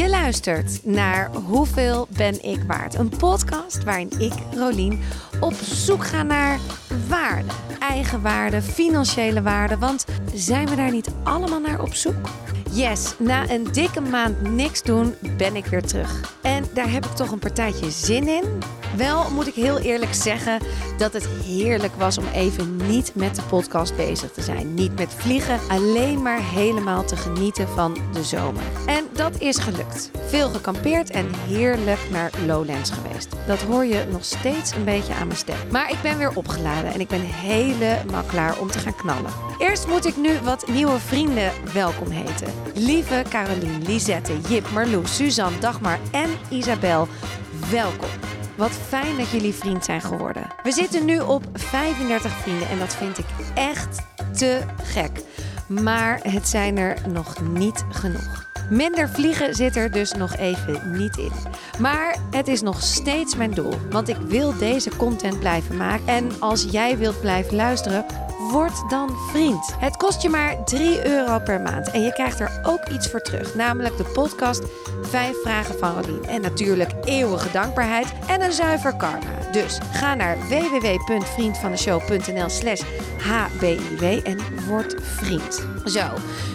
Je luistert naar Hoeveel ben ik waard? Een podcast waarin ik, Rolien, op zoek ga naar waarde. Eigen waarde, financiële waarde. Want zijn we daar niet allemaal naar op zoek? Yes, na een dikke maand niks doen ben ik weer terug. En daar heb ik toch een partijtje zin in. Wel moet ik heel eerlijk zeggen dat het heerlijk was om even niet met de podcast bezig te zijn. Niet met vliegen, alleen maar helemaal te genieten van de zomer. En dat is gelukt. Veel gekampeerd en heerlijk naar Lowlands geweest. Dat hoor je nog steeds een beetje aan mijn stem. Maar ik ben weer opgeladen en ik ben helemaal klaar om te gaan knallen. Eerst moet ik nu wat nieuwe vrienden welkom heten. Lieve Caroline, Lisette, Jip, Marloes, Suzanne, Dagmar en Isabel, welkom. Wat fijn dat jullie vriend zijn geworden. We zitten nu op 35 vrienden en dat vind ik echt te gek. Maar het zijn er nog niet genoeg. Minder vliegen zit er dus nog even niet in. Maar het is nog steeds mijn doel, want ik wil deze content blijven maken. En als jij wilt blijven luisteren, word dan vriend. Het kost je maar 3 euro per maand en je krijgt er ook iets voor terug, namelijk de podcast 5 vragen van Rolien. En natuurlijk eeuwige dankbaarheid en een zuiver karma. Dus ga naar www.vriendvandeshow.nl slash hbiw en word vriend. Zo,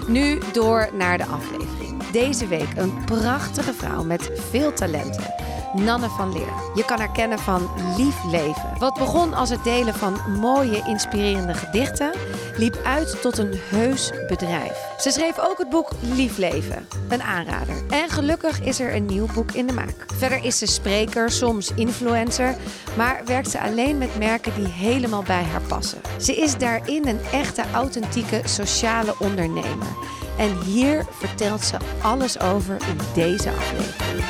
nu door naar de aflevering. Deze week een prachtige vrouw met veel talenten. Nanne van Leer. Je kan haar kennen van Lief Leven. Wat begon als het delen van mooie, inspirerende gedichten, liep uit tot een heus bedrijf. Ze schreef ook het boek Lief Leven, een aanrader. En gelukkig is er een nieuw boek in de maak. Verder is ze spreker, soms influencer, maar werkt ze alleen met merken die helemaal bij haar passen. Ze is daarin een echte, authentieke, sociale ondernemer. En hier vertelt ze alles over in deze aflevering.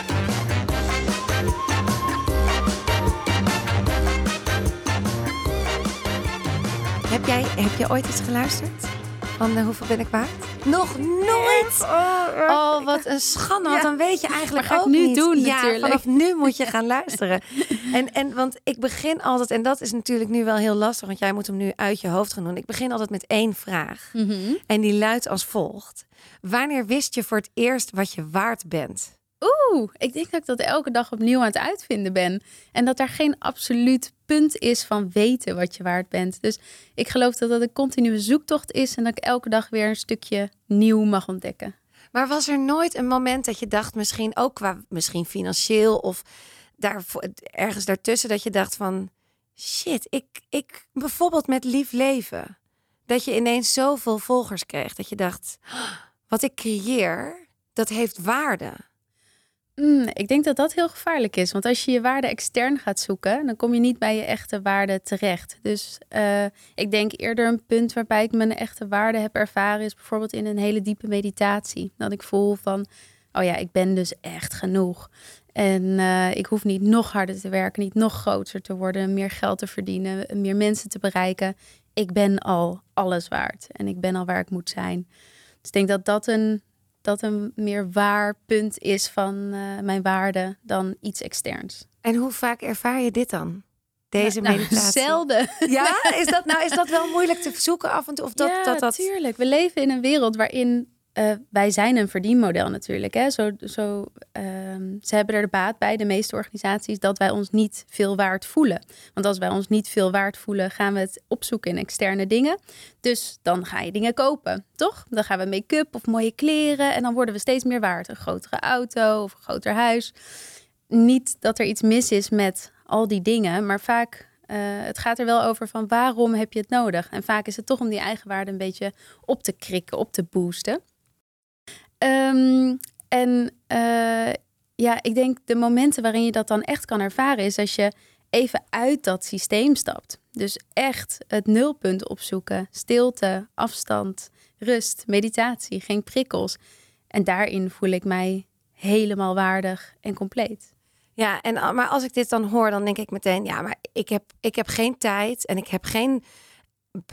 Heb jij, heb je ooit iets geluisterd? Van uh, hoeveel ben ik waard? Nog nooit! Oh, wat een schande. Want dan weet je eigenlijk ga ik ook nu niet. doen, ja, natuurlijk. vanaf nu moet je gaan luisteren. En, en want ik begin altijd, en dat is natuurlijk nu wel heel lastig, want jij moet hem nu uit je hoofd gaan doen. Ik begin altijd met één vraag. Mhm. En die luidt als volgt. Wanneer wist je voor het eerst wat je waard bent? Oeh, ik denk dat ik dat elke dag opnieuw aan het uitvinden ben. En dat er geen absoluut punt is van weten wat je waard bent. Dus ik geloof dat dat een continue zoektocht is en dat ik elke dag weer een stukje nieuw mag ontdekken. Maar was er nooit een moment dat je dacht, misschien ook qua misschien financieel of daar, ergens daartussen, dat je dacht van shit, ik, ik bijvoorbeeld met lief leven, dat je ineens zoveel volgers kreeg dat je dacht, "Oh, wat ik creëer, dat heeft waarde. Mm, ik denk dat dat heel gevaarlijk is. Want als je je waarde extern gaat zoeken, dan kom je niet bij je echte waarde terecht. Dus eh, ik denk eerder een punt waarbij ik mijn echte waarde heb ervaren, is bijvoorbeeld in een hele diepe meditatie. Dat ik voel van, oh ja, ik ben dus echt genoeg. En eh, ik hoef niet nog harder te werken, niet nog groter te worden, meer geld te verdienen, meer mensen te bereiken. Ik ben al alles waard en ik ben al waar ik moet zijn. Dus ik denk dat dat een, dat een meer waar punt is van eh, mijn waarde dan iets externs. En hoe vaak ervaar je dit dan? Deze Nou, meditatie? Zelden. Ja, is dat nou is dat wel moeilijk te zoeken af en toe? Of dat, ja, dat, dat... tuurlijk. We leven in een wereld waarin eh, wij zijn een verdienmodel natuurlijk. Hè? Zo, zo, ehm, ze hebben er de baat bij, de meeste organisaties, dat wij ons niet veel waard voelen. Want als wij ons niet veel waard voelen, gaan we het opzoeken in externe dingen. Dus dan ga je dingen kopen, toch? Dan gaan we make-up of mooie kleren en dan worden we steeds meer waard. Een grotere auto of een groter huis. Niet dat er iets mis is met al die dingen, maar vaak uh, het gaat er wel over van waarom heb je het nodig? En vaak is het toch om die eigenwaarde een beetje op te krikken, op te boosten. Um, en uh, ja, ik denk de momenten waarin je dat dan echt kan ervaren is als je even uit dat systeem stapt. Dus echt het nulpunt opzoeken, stilte, afstand, rust, meditatie, geen prikkels. En daarin voel ik mij helemaal waardig en compleet. Ja, en, maar als ik dit dan hoor, dan denk ik meteen, ja, maar ik heb, ik heb geen tijd en ik heb geen,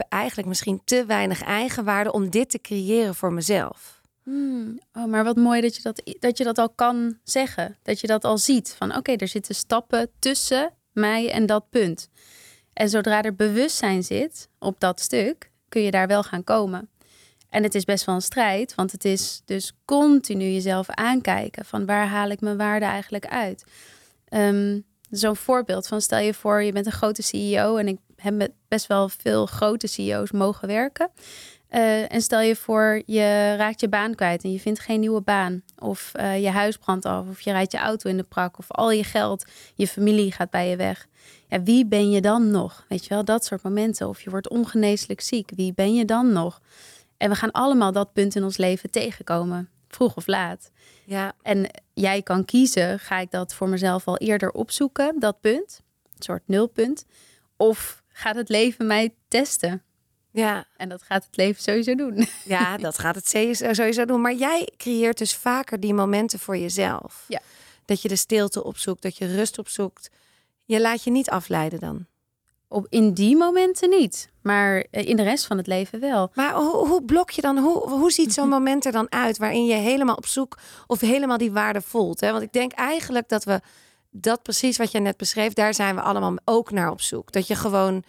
eigenlijk misschien te weinig eigenwaarde om dit te creëren voor mezelf. Hmm. Oh, maar wat mooi dat je dat, dat je dat al kan zeggen. Dat je dat al ziet. Van oké, er zitten stappen tussen mij en dat punt. En zodra er bewustzijn zit op dat stuk, kun je daar wel gaan komen. En het is best wel een strijd, want het is dus continu jezelf aankijken van waar haal ik mijn waarde eigenlijk uit. Ehm, zo'n voorbeeld van stel je voor, je bent een grote CEO en ik heb met best wel veel grote CEO's mogen werken. Uh, en stel je voor, je raakt je baan kwijt en je vindt geen nieuwe baan. Of uh, je huis brandt af, of je rijdt je auto in de prak, of al je geld, je familie gaat bij je weg. Ja, wie ben je dan nog? Weet je wel, dat soort momenten. Of je wordt ongeneeslijk ziek, wie ben je dan nog? En we gaan allemaal dat punt in ons leven tegenkomen, vroeg of laat. Ja. En jij kan kiezen, ga ik dat voor mezelf al eerder opzoeken, dat punt, een soort nulpunt. Of gaat het leven mij testen? Ja. En dat gaat het leven sowieso doen. Ja, dat gaat het sowieso doen. Maar jij creëert dus vaker die momenten voor jezelf. Ja. Dat je de stilte opzoekt, dat je rust opzoekt. Je laat je niet afleiden dan. Op, in die momenten niet, maar eh, in de rest van het leven wel. Maar hoe, hoe blok je dan, hoe, hoe ziet zo'n moment er dan uit waarin je helemaal op zoek of helemaal die waarde voelt? Hè? Want ik denk eigenlijk dat we dat precies wat je net beschreef, daar zijn we allemaal ook naar op zoek. Dat je gewoon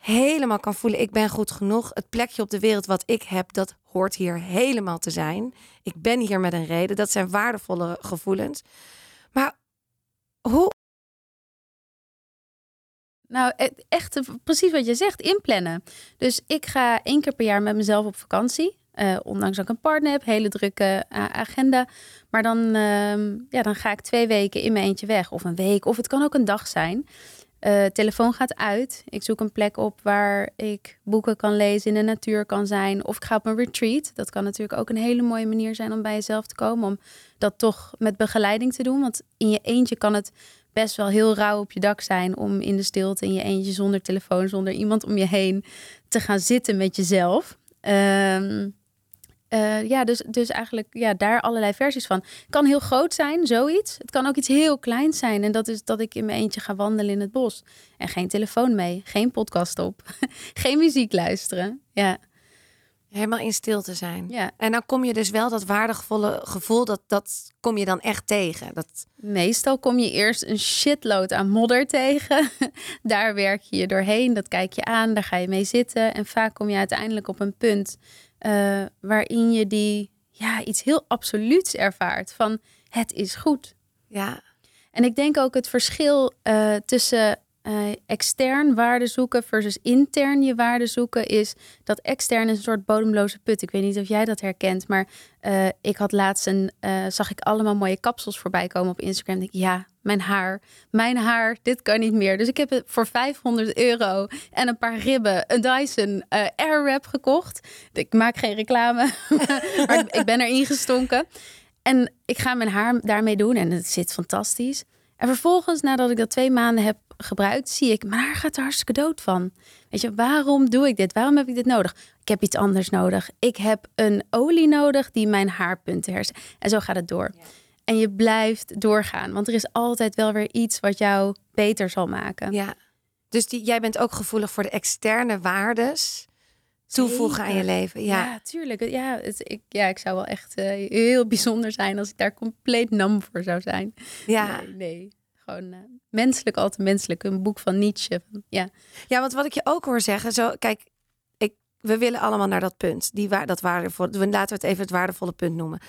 helemaal kan voelen, ik ben goed genoeg. Het plekje op de wereld wat ik heb, dat hoort hier helemaal te zijn. Ik ben hier met een reden. Dat zijn waardevolle gevoelens. Maar hoe. Nou, echt precies wat je zegt, inplannen. Dus ik ga één keer per jaar met mezelf op vakantie. Uh, ondanks dat ik een partner heb, hele drukke uh, agenda. Maar dan, uh, ja, dan ga ik twee weken in mijn eentje weg. Of een week, of het kan ook een dag zijn. Uh, telefoon gaat uit. Ik zoek een plek op waar ik boeken kan lezen, in de natuur kan zijn. Of ik ga op een retreat. Dat kan natuurlijk ook een hele mooie manier zijn om bij jezelf te komen. Om dat toch met begeleiding te doen. Want in je eentje kan het best wel heel rauw op je dak zijn om in de stilte in je eentje zonder telefoon, zonder iemand om je heen te gaan zitten met jezelf. Um, uh, ja, dus, dus eigenlijk ja, daar allerlei versies van. Het kan heel groot zijn, zoiets. Het kan ook iets heel kleins zijn. En dat is dat ik in mijn eentje ga wandelen in het bos. En geen telefoon mee, geen podcast op, geen muziek luisteren. Ja. Helemaal in stilte zijn. Ja. En dan kom je dus wel dat waardevolle gevoel, dat, dat kom je dan echt tegen. Dat... Meestal kom je eerst een shitload aan modder tegen. daar werk je je doorheen, dat kijk je aan, daar ga je mee zitten. En vaak kom je uiteindelijk op een punt uh, waarin je die ja, iets heel absoluuts ervaart van het is goed. Ja. En ik denk ook het verschil uh, tussen uh, extern waarde zoeken versus intern je waarde zoeken is dat extern een soort bodemloze put. Ik weet niet of jij dat herkent, maar uh, ik had laatst een, uh, zag ik allemaal mooie kapsels voorbij komen op Instagram. Ja, mijn haar, mijn haar, dit kan niet meer. Dus ik heb voor 500 euro en een paar ribben een Dyson Airwrap gekocht. Ik maak geen reclame, maar ik ben erin gestonken. En ik ga mijn haar daarmee doen en het zit fantastisch. En vervolgens, nadat ik dat twee maanden heb gebruikt, zie ik, mijn haar gaat er hartstikke dood van. Weet je, waarom doe ik dit? Waarom heb ik dit nodig? Ik heb iets anders nodig. Ik heb een olie nodig die mijn haarpunten hersen. En zo gaat het door. En je blijft doorgaan, want er is altijd wel weer iets wat jou beter zal maken. Ja. Dus die, jij bent ook gevoelig voor de externe waardes toevoegen aan je leven. Ja, ja tuurlijk. Ja, het, ik, ja, ik zou wel echt uh, heel bijzonder zijn als ik daar compleet nam voor zou zijn. Ja. Nee, nee. Gewoon uh, menselijk, altijd menselijk. Een boek van Nietzsche. Ja, ja want wat ik je ook hoor zeggen, zo, kijk, ik, we willen allemaal naar dat punt. Die, waar, dat waardevolle, laten we het even het waardevolle punt noemen.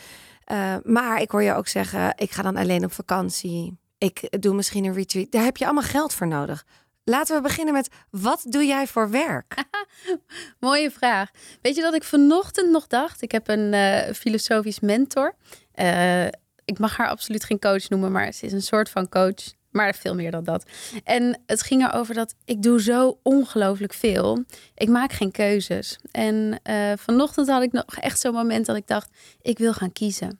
Uh, maar ik hoor je ook zeggen, ik ga dan alleen op vakantie. Ik doe misschien een retreat. Daar heb je allemaal geld voor nodig. Laten we beginnen met wat doe jij voor werk? Mooie vraag. Weet je dat ik vanochtend nog dacht? Ik heb een uh, filosofisch mentor. Uh, ik mag haar absoluut geen coach noemen, maar ze is een soort van coach. Maar veel meer dan dat. En het ging erover dat ik doe zo ongelooflijk veel. Ik maak geen keuzes. En uh, vanochtend had ik nog echt zo'n moment dat ik dacht, ik wil gaan kiezen.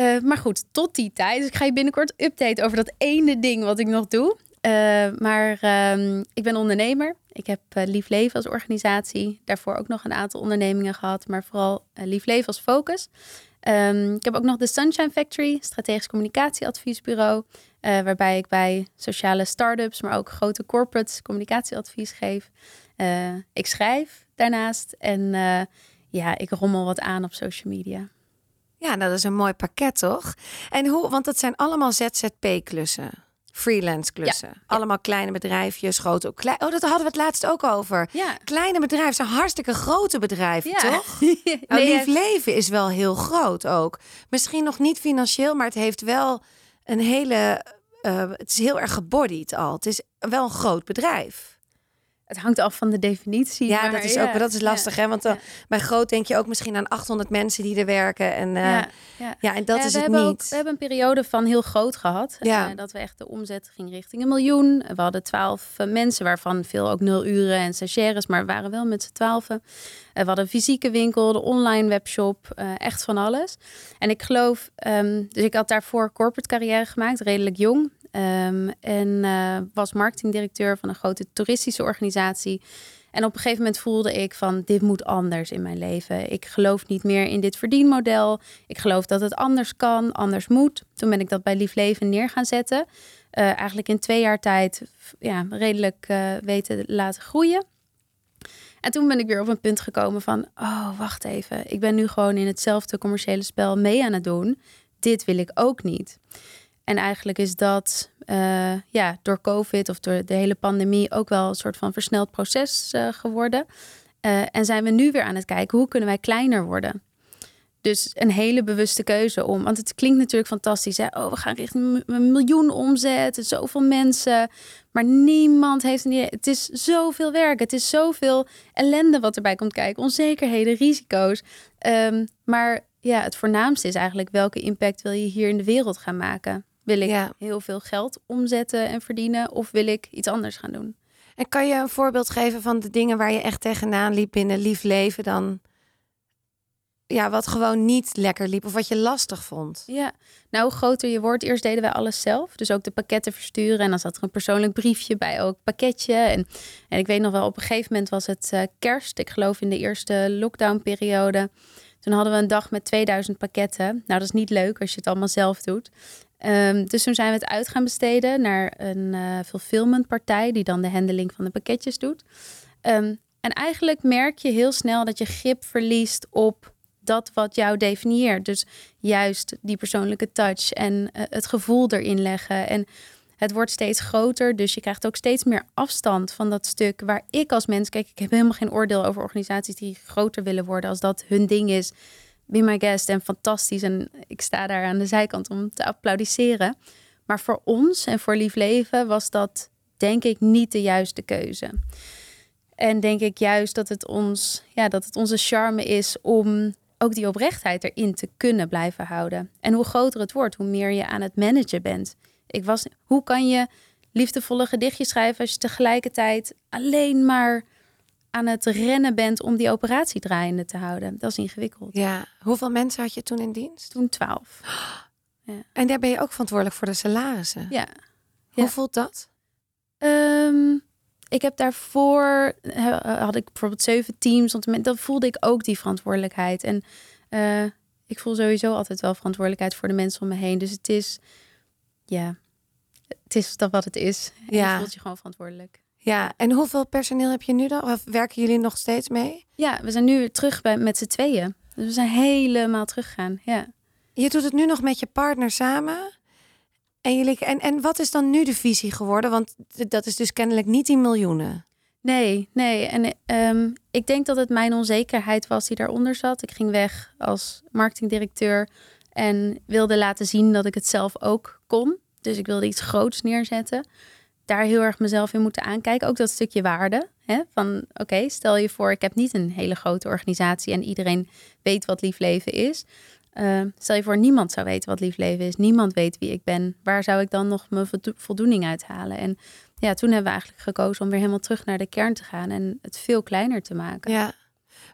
Uh, maar goed, tot die tijd. Dus ik ga je binnenkort updaten over dat ene ding wat ik nog doe. Uh, maar uh, ik ben ondernemer. Ik heb Lief Leven als organisatie. Daarvoor ook nog een aantal ondernemingen gehad. Maar vooral Lief Leven als focus. Um, ik heb ook nog de Sunshine Factory, strategisch communicatieadviesbureau. waarbij ik bij sociale start-ups, maar ook grote corporates communicatieadvies geef. ik schrijf daarnaast. En ja, ik rommel wat aan op social media. Ja, nou, dat is een mooi pakket, toch? En hoe, want het zijn allemaal ZZP-klussen. Freelance klussen. Allemaal kleine bedrijfjes, grote. Klein, oh, dat hadden we het laatst ook over. Ja. Kleine bedrijven zijn hartstikke grote bedrijven, Ja. toch? nee, Nou, lief leven is wel heel groot ook. Misschien nog niet financieel, maar het heeft wel een hele. eh, het is heel erg gebodied al. Het is wel een groot bedrijf. Het hangt af van de definitie. Ja, maar dat is ja, ook dat is lastig, hè? Want ja. bij groot denk je ook misschien aan 800 mensen die er werken. En, eh, ja, ja, en dat is we het hebben niet. Ook, we hebben een periode van heel groot gehad. Ja. Eh, dat we echt de omzet ging richting een miljoen. We hadden twaalf eh, mensen, waarvan veel ook nul uren en stagiaires, maar we waren wel met z'n twaalfen. Eh, we hadden een fysieke winkel, de online webshop, eh, echt van alles. En ik geloof, ehm, dus ik had daarvoor corporate carrière gemaakt, redelijk jong. Ehm, en eh, was marketingdirecteur van een grote toeristische organisatie. En op een gegeven moment voelde ik van dit moet anders in mijn leven. Ik geloof niet meer in dit verdienmodel. Ik geloof dat het anders kan, anders moet. Toen ben ik dat bij Lief Leven neer gaan zetten. Eh, eigenlijk in twee jaar tijd ja, redelijk eh, weten laten groeien. En toen ben ik weer op een punt gekomen van, oh wacht even, ik ben nu gewoon in hetzelfde commerciële spel mee aan het doen. Dit wil ik ook niet. En eigenlijk is dat eh, ja, door COVID of door de hele pandemie ook wel een soort van versneld proces eh, geworden. Eh, en zijn we nu weer aan het kijken hoe kunnen wij kleiner worden. Dus een hele bewuste keuze om. Want het klinkt natuurlijk fantastisch. Hè? Oh, we gaan richting een miljoen omzet. Zoveel mensen. Maar niemand heeft een. Het is zoveel werk. Het is zoveel ellende wat erbij komt kijken. Onzekerheden, risico's. Ehm, maar ja, het voornaamste is eigenlijk welke impact wil je hier in de wereld gaan maken? Wil ik Ja. heel veel geld omzetten en verdienen? Of wil ik iets anders gaan doen? En kan je een voorbeeld geven van de dingen waar je echt tegenaan liep binnen lief leven dan? Ja, wat gewoon niet lekker liep of wat je lastig vond. Ja, nou hoe groter je wordt, eerst deden wij alles zelf. Dus ook de pakketten versturen. En dan zat er een persoonlijk briefje bij, ook pakketje. En, en ik weet nog wel, op een gegeven moment was het eh, kerst. Ik geloof in de eerste lockdownperiode. Toen hadden we een dag met 2000 pakketten. Nou, dat is niet leuk als je het allemaal zelf doet. Ehm, dus toen zijn we het uit gaan besteden naar een eh fulfillment partij... die dan de handeling van de pakketjes doet. Ehm, en eigenlijk merk je heel snel dat je grip verliest op dat wat jou definieert. Dus juist die persoonlijke touch en eh, het gevoel erin leggen. En het wordt steeds groter, dus je krijgt ook steeds meer afstand van dat stuk waar ik als mens, kijk, ik heb helemaal geen oordeel over organisaties die groter willen worden als dat hun ding is. Be my guest en fantastisch. En ik sta daar aan de zijkant om te applaudisseren. Maar voor ons en voor Lief Leven was dat denk ik niet de juiste keuze. En denk ik juist dat het ons, ja, dat het onze charme is om ook die oprechtheid erin te kunnen blijven houden. En hoe groter het wordt, hoe meer je aan het managen bent. Ik was, hoe kan je liefdevolle gedichtjes schrijven als je tegelijkertijd alleen maar aan het rennen bent om die operatie draaiende te houden? Dat is ingewikkeld. Ja, hoeveel mensen had je toen in dienst? Toen twaalf. En daar ben je ook verantwoordelijk voor de salarissen. Ja. Hoe ja. voelt dat? Ehm, ik heb daarvoor eh, had ik bijvoorbeeld zeven teams. Want dan voelde ik ook die verantwoordelijkheid. En eh, ik voel sowieso altijd wel verantwoordelijkheid voor de mensen om me heen. Dus het is, ja, het is dat wat het is. En Ja. je voelt je gewoon verantwoordelijk. Ja, en hoeveel personeel heb je nu dan? Of werken jullie nog steeds mee? Ja, we zijn nu weer terug bij, met z'n tweeën. Dus we zijn helemaal teruggegaan. Ja. Je doet het nu nog met je partner samen. En, jullie, en, en wat is dan nu de visie geworden? Want dat is dus kennelijk niet die miljoenen. Nee, nee. En ehm, ik denk dat het mijn onzekerheid was die daaronder zat. Ik ging weg als marketingdirecteur en wilde laten zien dat ik het zelf ook kon. Dus ik wilde iets groots neerzetten. Daar heel erg mezelf in moeten aankijken. Ook dat stukje waarde. Hè? Van oké, stel je voor, ik heb niet een hele grote organisatie en iedereen weet wat lief leven is. Uh, stel je voor, niemand zou weten wat lief leven is. Niemand weet wie ik ben. Waar zou ik dan nog mijn voldo- voldoening uithalen? En ja, toen hebben we eigenlijk gekozen om weer helemaal terug naar de kern te gaan en het veel kleiner te maken. Ja.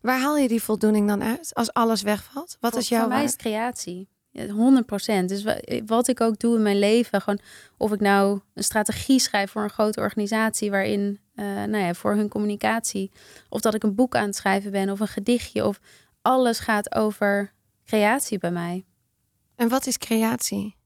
Waar haal je die voldoening dan uit als alles wegvalt? Wat Voor- is jouw Voor mij is creatie. Ja, 100 procent. Dus wa- wat ik ook doe in mijn leven, gewoon of ik nou een strategie schrijf voor een grote organisatie waarin, eh, nou ja, voor hun communicatie, of dat ik een boek aan het schrijven ben of een gedichtje, of alles gaat over creatie bij mij. En wat is creatie?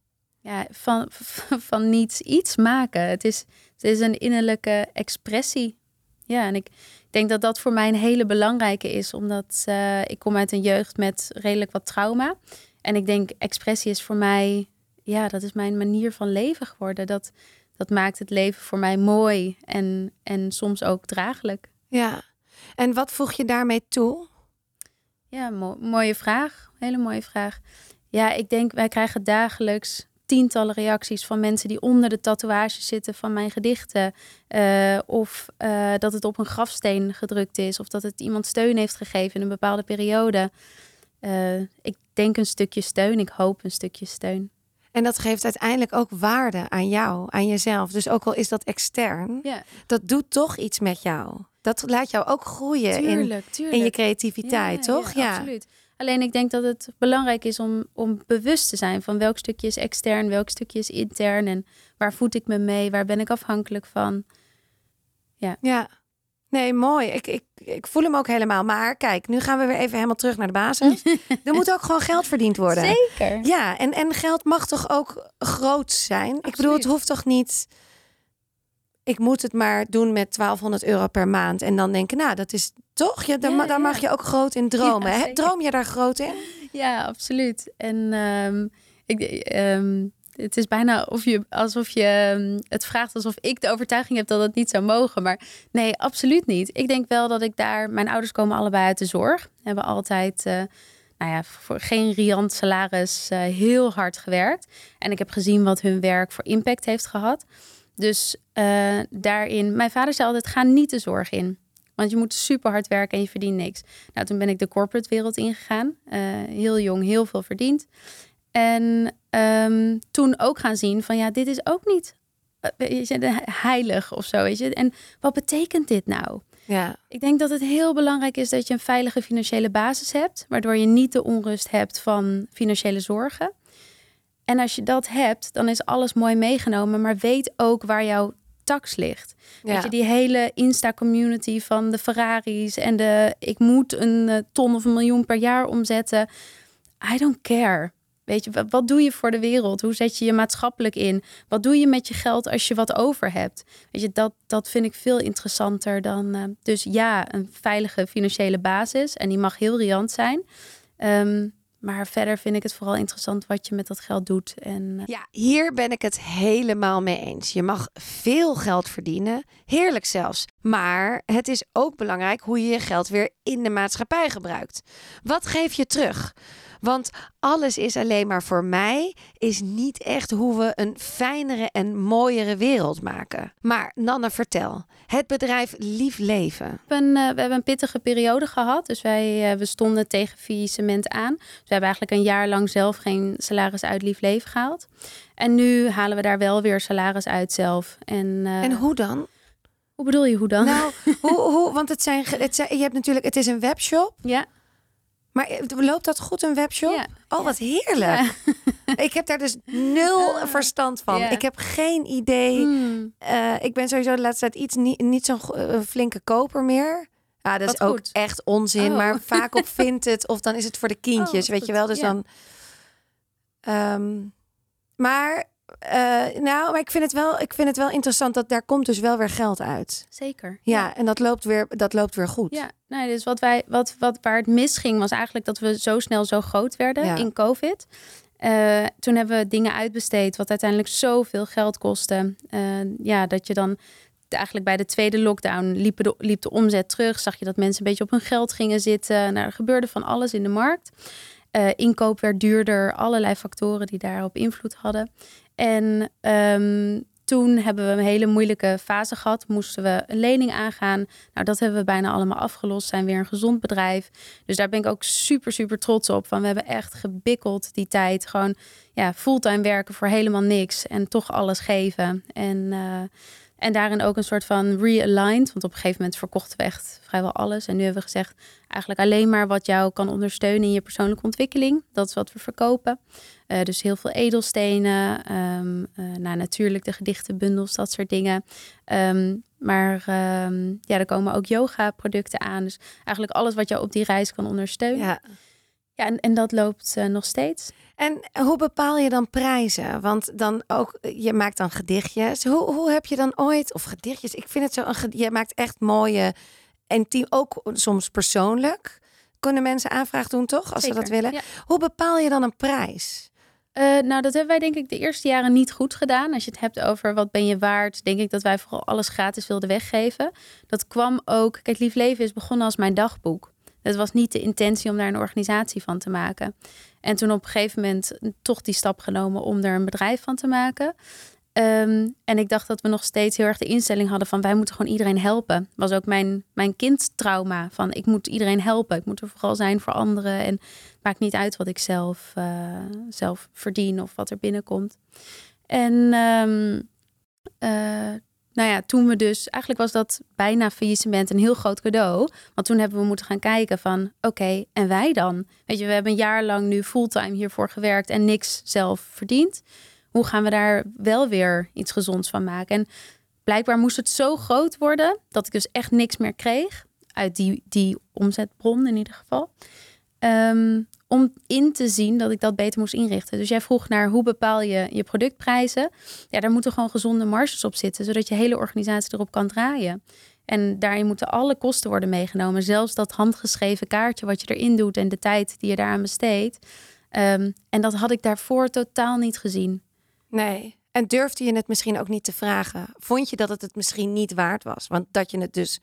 Ja, van, van niets iets maken. Het is, het is een innerlijke expressie. Ja, en ik denk dat dat voor mij een hele belangrijke is, omdat eh, ik kom uit een jeugd met redelijk wat trauma. En ik denk, expressie is voor mij, ja, dat is mijn manier van leven geworden. Dat, dat maakt het leven voor mij mooi en, en soms ook draaglijk. Ja. En wat voeg je daarmee toe? Ja, mooie vraag. Hele mooie vraag. Ja, ik denk wij krijgen dagelijks tientallen reacties van mensen die onder de tatoeages zitten van mijn gedichten. Uh, of uh, dat het op een grafsteen gedrukt is. Of dat het iemand steun heeft gegeven in een bepaalde periode. Uh, ik denk een stukje steun. Ik hoop een stukje steun. En dat geeft uiteindelijk ook waarde aan jou, aan jezelf. Dus ook al is dat extern, ja. dat doet toch iets met jou. Dat laat jou ook groeien tuurlijk, in, tuurlijk. in je creativiteit, ja, toch? Ja, absoluut. Alleen ik denk dat het belangrijk is om, om bewust te zijn van welk stukje is extern, welk stukje is intern en waar voed ik me mee, waar ben ik afhankelijk van. Ja. Ja. Nee, mooi. Ik, ik, ik voel hem ook helemaal. Maar kijk, nu gaan we weer even helemaal terug naar de basis. er moet ook gewoon geld verdiend worden. Zeker. Ja, en, en geld mag toch ook groot zijn? Ik bedoel, het hoeft toch niet ik moet het maar doen met 1200 euro per maand. En dan denken, nou, dat is toch, je, daar, daar mag je ook groot in dromen. Ja, Droom je daar groot in? Ja, absoluut. En um, ik, um, het is bijna of je, alsof je um, het vraagt alsof ik de overtuiging heb dat het niet zou mogen. Maar nee, absoluut niet. Ik denk wel dat ik daar, mijn ouders komen allebei uit de zorg. Hebben altijd. Uh, nou ja, voor geen riant salaris uh, heel hard gewerkt. En ik heb gezien wat hun werk voor impact heeft gehad. Dus uh, daarin, mijn vader zei altijd: ga niet de zorg in. Want je moet super hard werken en je verdient niks. Nou, toen ben ik de corporate wereld ingegaan. Heel jong, heel veel verdiend. En um, toen ook gaan zien van ja, dit is ook niet weet je, heilig of zo. Weet je? En wat betekent dit nou? Ja. Ik denk dat het heel belangrijk is dat je een veilige financiële basis hebt, waardoor je niet de onrust hebt van financiële zorgen. En als je dat hebt, dan is alles mooi meegenomen. Maar weet ook waar jouw tax ligt. Ja. Weet je, die hele Insta-community van de Ferraris en de ik moet een eh, ton of een miljoen per jaar omzetten. I don't care. Weet je, wat doe je voor de wereld? Hoe zet je je maatschappelijk in? Wat doe je met je geld als je wat over hebt? Weet je, dat, dat vind ik veel interessanter dan. Uh, dus ja, een veilige financiële basis. En die mag heel riant zijn. Um, maar verder vind ik het vooral interessant wat je met dat geld doet. En, uh... Ja, hier ben ik het helemaal mee eens. Je mag veel geld verdienen, heerlijk zelfs. Maar het is ook belangrijk hoe je je geld weer in de maatschappij gebruikt. Wat geef je terug? Want alles is alleen maar voor mij, is niet echt hoe we een fijnere en mooiere wereld maken. Maar Nanne, vertel. Het bedrijf Lief Leven. We hebben, uh, we hebben een pittige periode gehad. Dus wij uh, we stonden tegen faillissement aan. Dus we hebben eigenlijk een jaar lang zelf geen salaris uit Lief Leven gehaald. En nu halen we daar wel weer salaris uit zelf. En, uh, en hoe dan? Hoe bedoel je hoe dan? Nou, hoe, hoe, want het zijn, het zijn, je hebt natuurlijk, het is een webshop. Ja. Maar loopt dat goed, een webshop? Ja. Oh, wat heerlijk. Ja. Ik heb daar dus nul uh, verstand van. Ik heb geen idee. Hmm. Uh, ik ben sowieso de laatste tijd iets niet, niet zo'n uh, flinke koper meer. Ja, dat wat is ook goed. echt onzin. Oh. Maar vaak op vindt het of dan is het voor de kindjes, oh, weet goed. je wel. Dus ja. dan. Um, maar uh, nou, maar ik vind, het wel, ik vind het wel interessant dat daar komt dus wel weer geld uit. Zeker. Ja, ja. en dat loopt weer, dat loopt weer goed. Ja, nou, dus wat wij, wat, wat, waar het misging was eigenlijk dat we zo snel zo groot werden Ja. in COVID. Uh, toen hebben we dingen uitbesteed wat uiteindelijk zoveel geld kostte. Uh, ja, dat je dan eigenlijk bij de tweede lockdown liep de, liep de omzet terug. Zag je dat mensen een beetje op hun geld gingen zitten. Nou, er gebeurde van alles in de markt. Uh, inkoop werd duurder, allerlei factoren die daarop invloed hadden. En um, toen hebben we een hele moeilijke fase gehad. Moesten we een lening aangaan. Nou, dat hebben we bijna allemaal afgelost. Zijn weer een gezond bedrijf. Dus daar ben ik ook super, super trots op. Van we hebben echt gebikkeld die tijd. Gewoon ja, fulltime werken voor helemaal niks. En toch alles geven. En, uh, en daarin ook een soort van realigned. Want op een gegeven moment verkochten we echt vrijwel alles. En nu hebben we gezegd, eigenlijk alleen maar wat jou kan ondersteunen in je persoonlijke ontwikkeling. Dat is wat we verkopen. Uh, dus heel veel edelstenen, um, nou, natuurlijk de gedichtenbundels, dat soort dingen. Um, maar um, ja, er komen ook yoga-producten aan. Dus eigenlijk alles wat jou op die reis kan ondersteunen. Ja. Ja, en, en dat loopt uh, nog steeds. En hoe bepaal je dan prijzen? Want dan ook, je maakt dan gedichtjes. Hoe, hoe heb je dan ooit, of gedichtjes, ik vind het zo, een, je maakt echt mooie, intiem, ook soms persoonlijk. Kunnen mensen aanvraag doen, toch? Als Zeker, ze dat willen. Ja. Hoe bepaal je dan een prijs? Uh, nou, dat hebben wij denk ik de eerste jaren niet goed gedaan. Als je het hebt over wat ben je waard, denk ik dat wij vooral alles gratis wilden weggeven. Dat kwam ook, kijk, Lief Leven is begonnen als mijn dagboek. Het was niet de intentie om daar een organisatie van te maken. En toen op een gegeven moment toch die stap genomen om er een bedrijf van te maken. Ehm, en ik dacht dat we nog steeds heel erg de instelling hadden van wij moeten gewoon iedereen helpen. Was ook mijn, mijn kindtrauma van ik moet iedereen helpen. Ik moet er vooral zijn voor anderen. En het maakt niet uit wat ik zelf, uh, zelf verdien of wat er binnenkomt. En um, nou ja, toen we dus, eigenlijk was dat bijna faillissement een heel groot cadeau. Want toen hebben we moeten gaan kijken van, oké, en wij dan? Weet je, we hebben een jaar lang nu fulltime hiervoor gewerkt en niks zelf verdiend. Hoe gaan we daar wel weer iets gezonds van maken? En blijkbaar moest het zo groot worden dat ik dus echt niks meer kreeg uit die, die omzetbron in ieder geval. Um, om in te zien dat ik dat beter moest inrichten. Dus jij vroeg naar hoe bepaal je je productprijzen. Ja, daar moeten gewoon gezonde marges op zitten, zodat je hele organisatie erop kan draaien. En daarin moeten alle kosten worden meegenomen. Zelfs dat handgeschreven kaartje wat je erin doet en de tijd die je daaraan besteedt. Um, en dat had ik daarvoor totaal niet gezien. Nee. En durfde je het misschien ook niet te vragen? Vond je dat het het misschien niet waard was? Want dat je het dus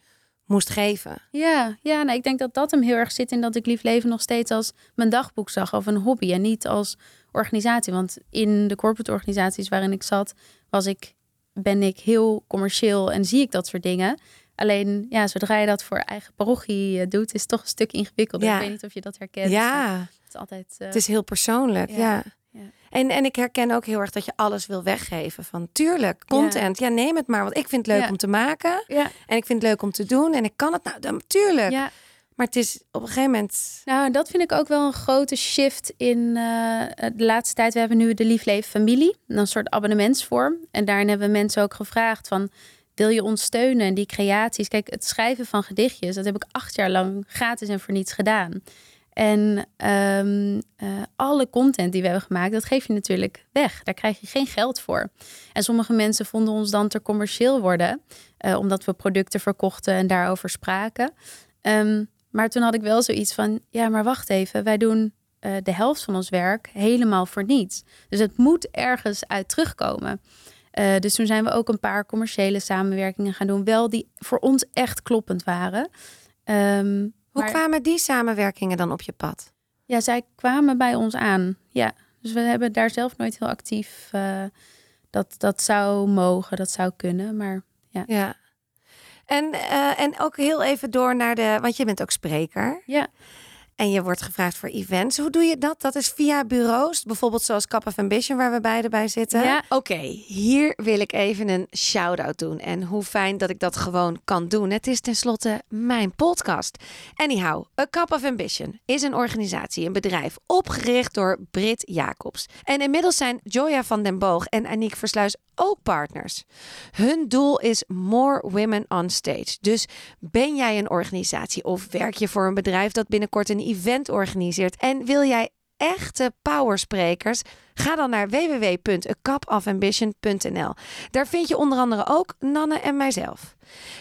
moest geven. Ja, ja nou, ik denk dat dat hem heel erg zit in dat ik Lief Leven nog steeds als mijn dagboek zag of een hobby en niet als organisatie. Want in de corporate organisaties waarin ik zat, was ik, ben ik heel commercieel en zie ik dat soort dingen. Alleen, ja, zodra je dat voor eigen parochie eh, doet, is het toch een stuk ingewikkelder. Ja. Ik weet niet of je dat herkent. Ja. Het is altijd. Uh... Het is heel persoonlijk. ja. En, en ik herken ook heel erg dat je alles wil weggeven. Van tuurlijk, content. Ja, neem het maar. Want ik vind het leuk om te maken. Ja. En ik vind het leuk om te doen. En ik kan het nou, dan, tuurlijk. Ja. Maar het is op een gegeven moment. Nou, dat vind ik ook wel een grote shift in eh, de laatste tijd. We hebben nu de Liefleven Familie, een soort abonnementsvorm. En daarin hebben mensen ook gevraagd van. Wil je ons steunen die creaties? Kijk, het schrijven van gedichtjes, dat heb ik acht jaar lang gratis en voor niets gedaan. En um, alle content die we hebben gemaakt, dat geef je natuurlijk weg. Daar krijg je geen geld voor. En sommige mensen vonden ons dan te commercieel worden, uh, omdat we producten verkochten en daarover spraken. Um, maar toen had ik wel zoiets van: ja, maar wacht even, wij doen uh, de helft van ons werk helemaal voor niets. Dus het moet ergens uit terugkomen. dus toen zijn we ook een paar commerciële samenwerkingen gaan doen, wel die voor ons echt kloppend waren. Um, hoe kwamen die samenwerkingen dan op je pad? Ja, zij kwamen bij ons aan. Ja, dus we hebben daar zelf nooit heel actief. Uh, dat, dat zou mogen, dat zou kunnen, maar ja. Ja. En, uh, en ook heel even door naar de, want je bent ook spreker. Ja. En je wordt gevraagd voor events. Hoe doe je dat? Dat is via bureaus, bijvoorbeeld zoals Cup of Ambition, waar we beide bij zitten. Ja. Oké, hier wil ik even een shout-out doen. En hoe fijn dat ik dat gewoon kan doen. Het is tenslotte mijn podcast. Anyhow, A Cup of Ambition is een organisatie, een bedrijf, opgericht door Brit Jacobs. En inmiddels zijn Joya van den Boog en Aniek Versluis ook partners. Hun doel is more women on stage. Dus ben jij een organisatie of werk je voor een bedrijf dat binnenkort een event organiseert en wil jij echte powersprekers? Ga dan naar www.acupofambition.nl. Daar vind je onder andere ook Nanne en mijzelf.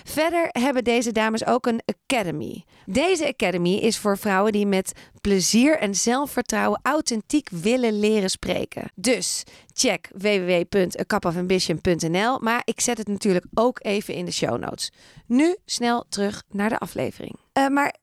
Verder hebben deze dames ook een academy. Deze academy is voor vrouwen die met plezier en zelfvertrouwen authentiek willen leren spreken. Dus check www.acupofambition.nl, maar ik zet het natuurlijk ook even in de show notes. Nu snel terug naar de aflevering. Uh, maar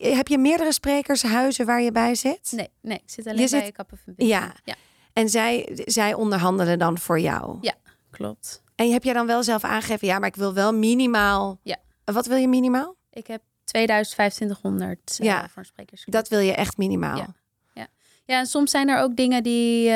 heb je meerdere sprekershuizen waar je bij zit? Nee, nee ik zit alleen je bij zit... Of Ambition. Ja. ja. En zij, zij onderhandelen dan voor jou? Ja, klopt. En heb jij dan wel zelf aangegeven, ja, maar ik wil wel minimaal. Ja. Wat wil je minimaal? Ik heb 2500 uh, ja, voor sprekers. Dat wil je echt minimaal. Ja. Ja. ja, en soms zijn er ook dingen die. Uh,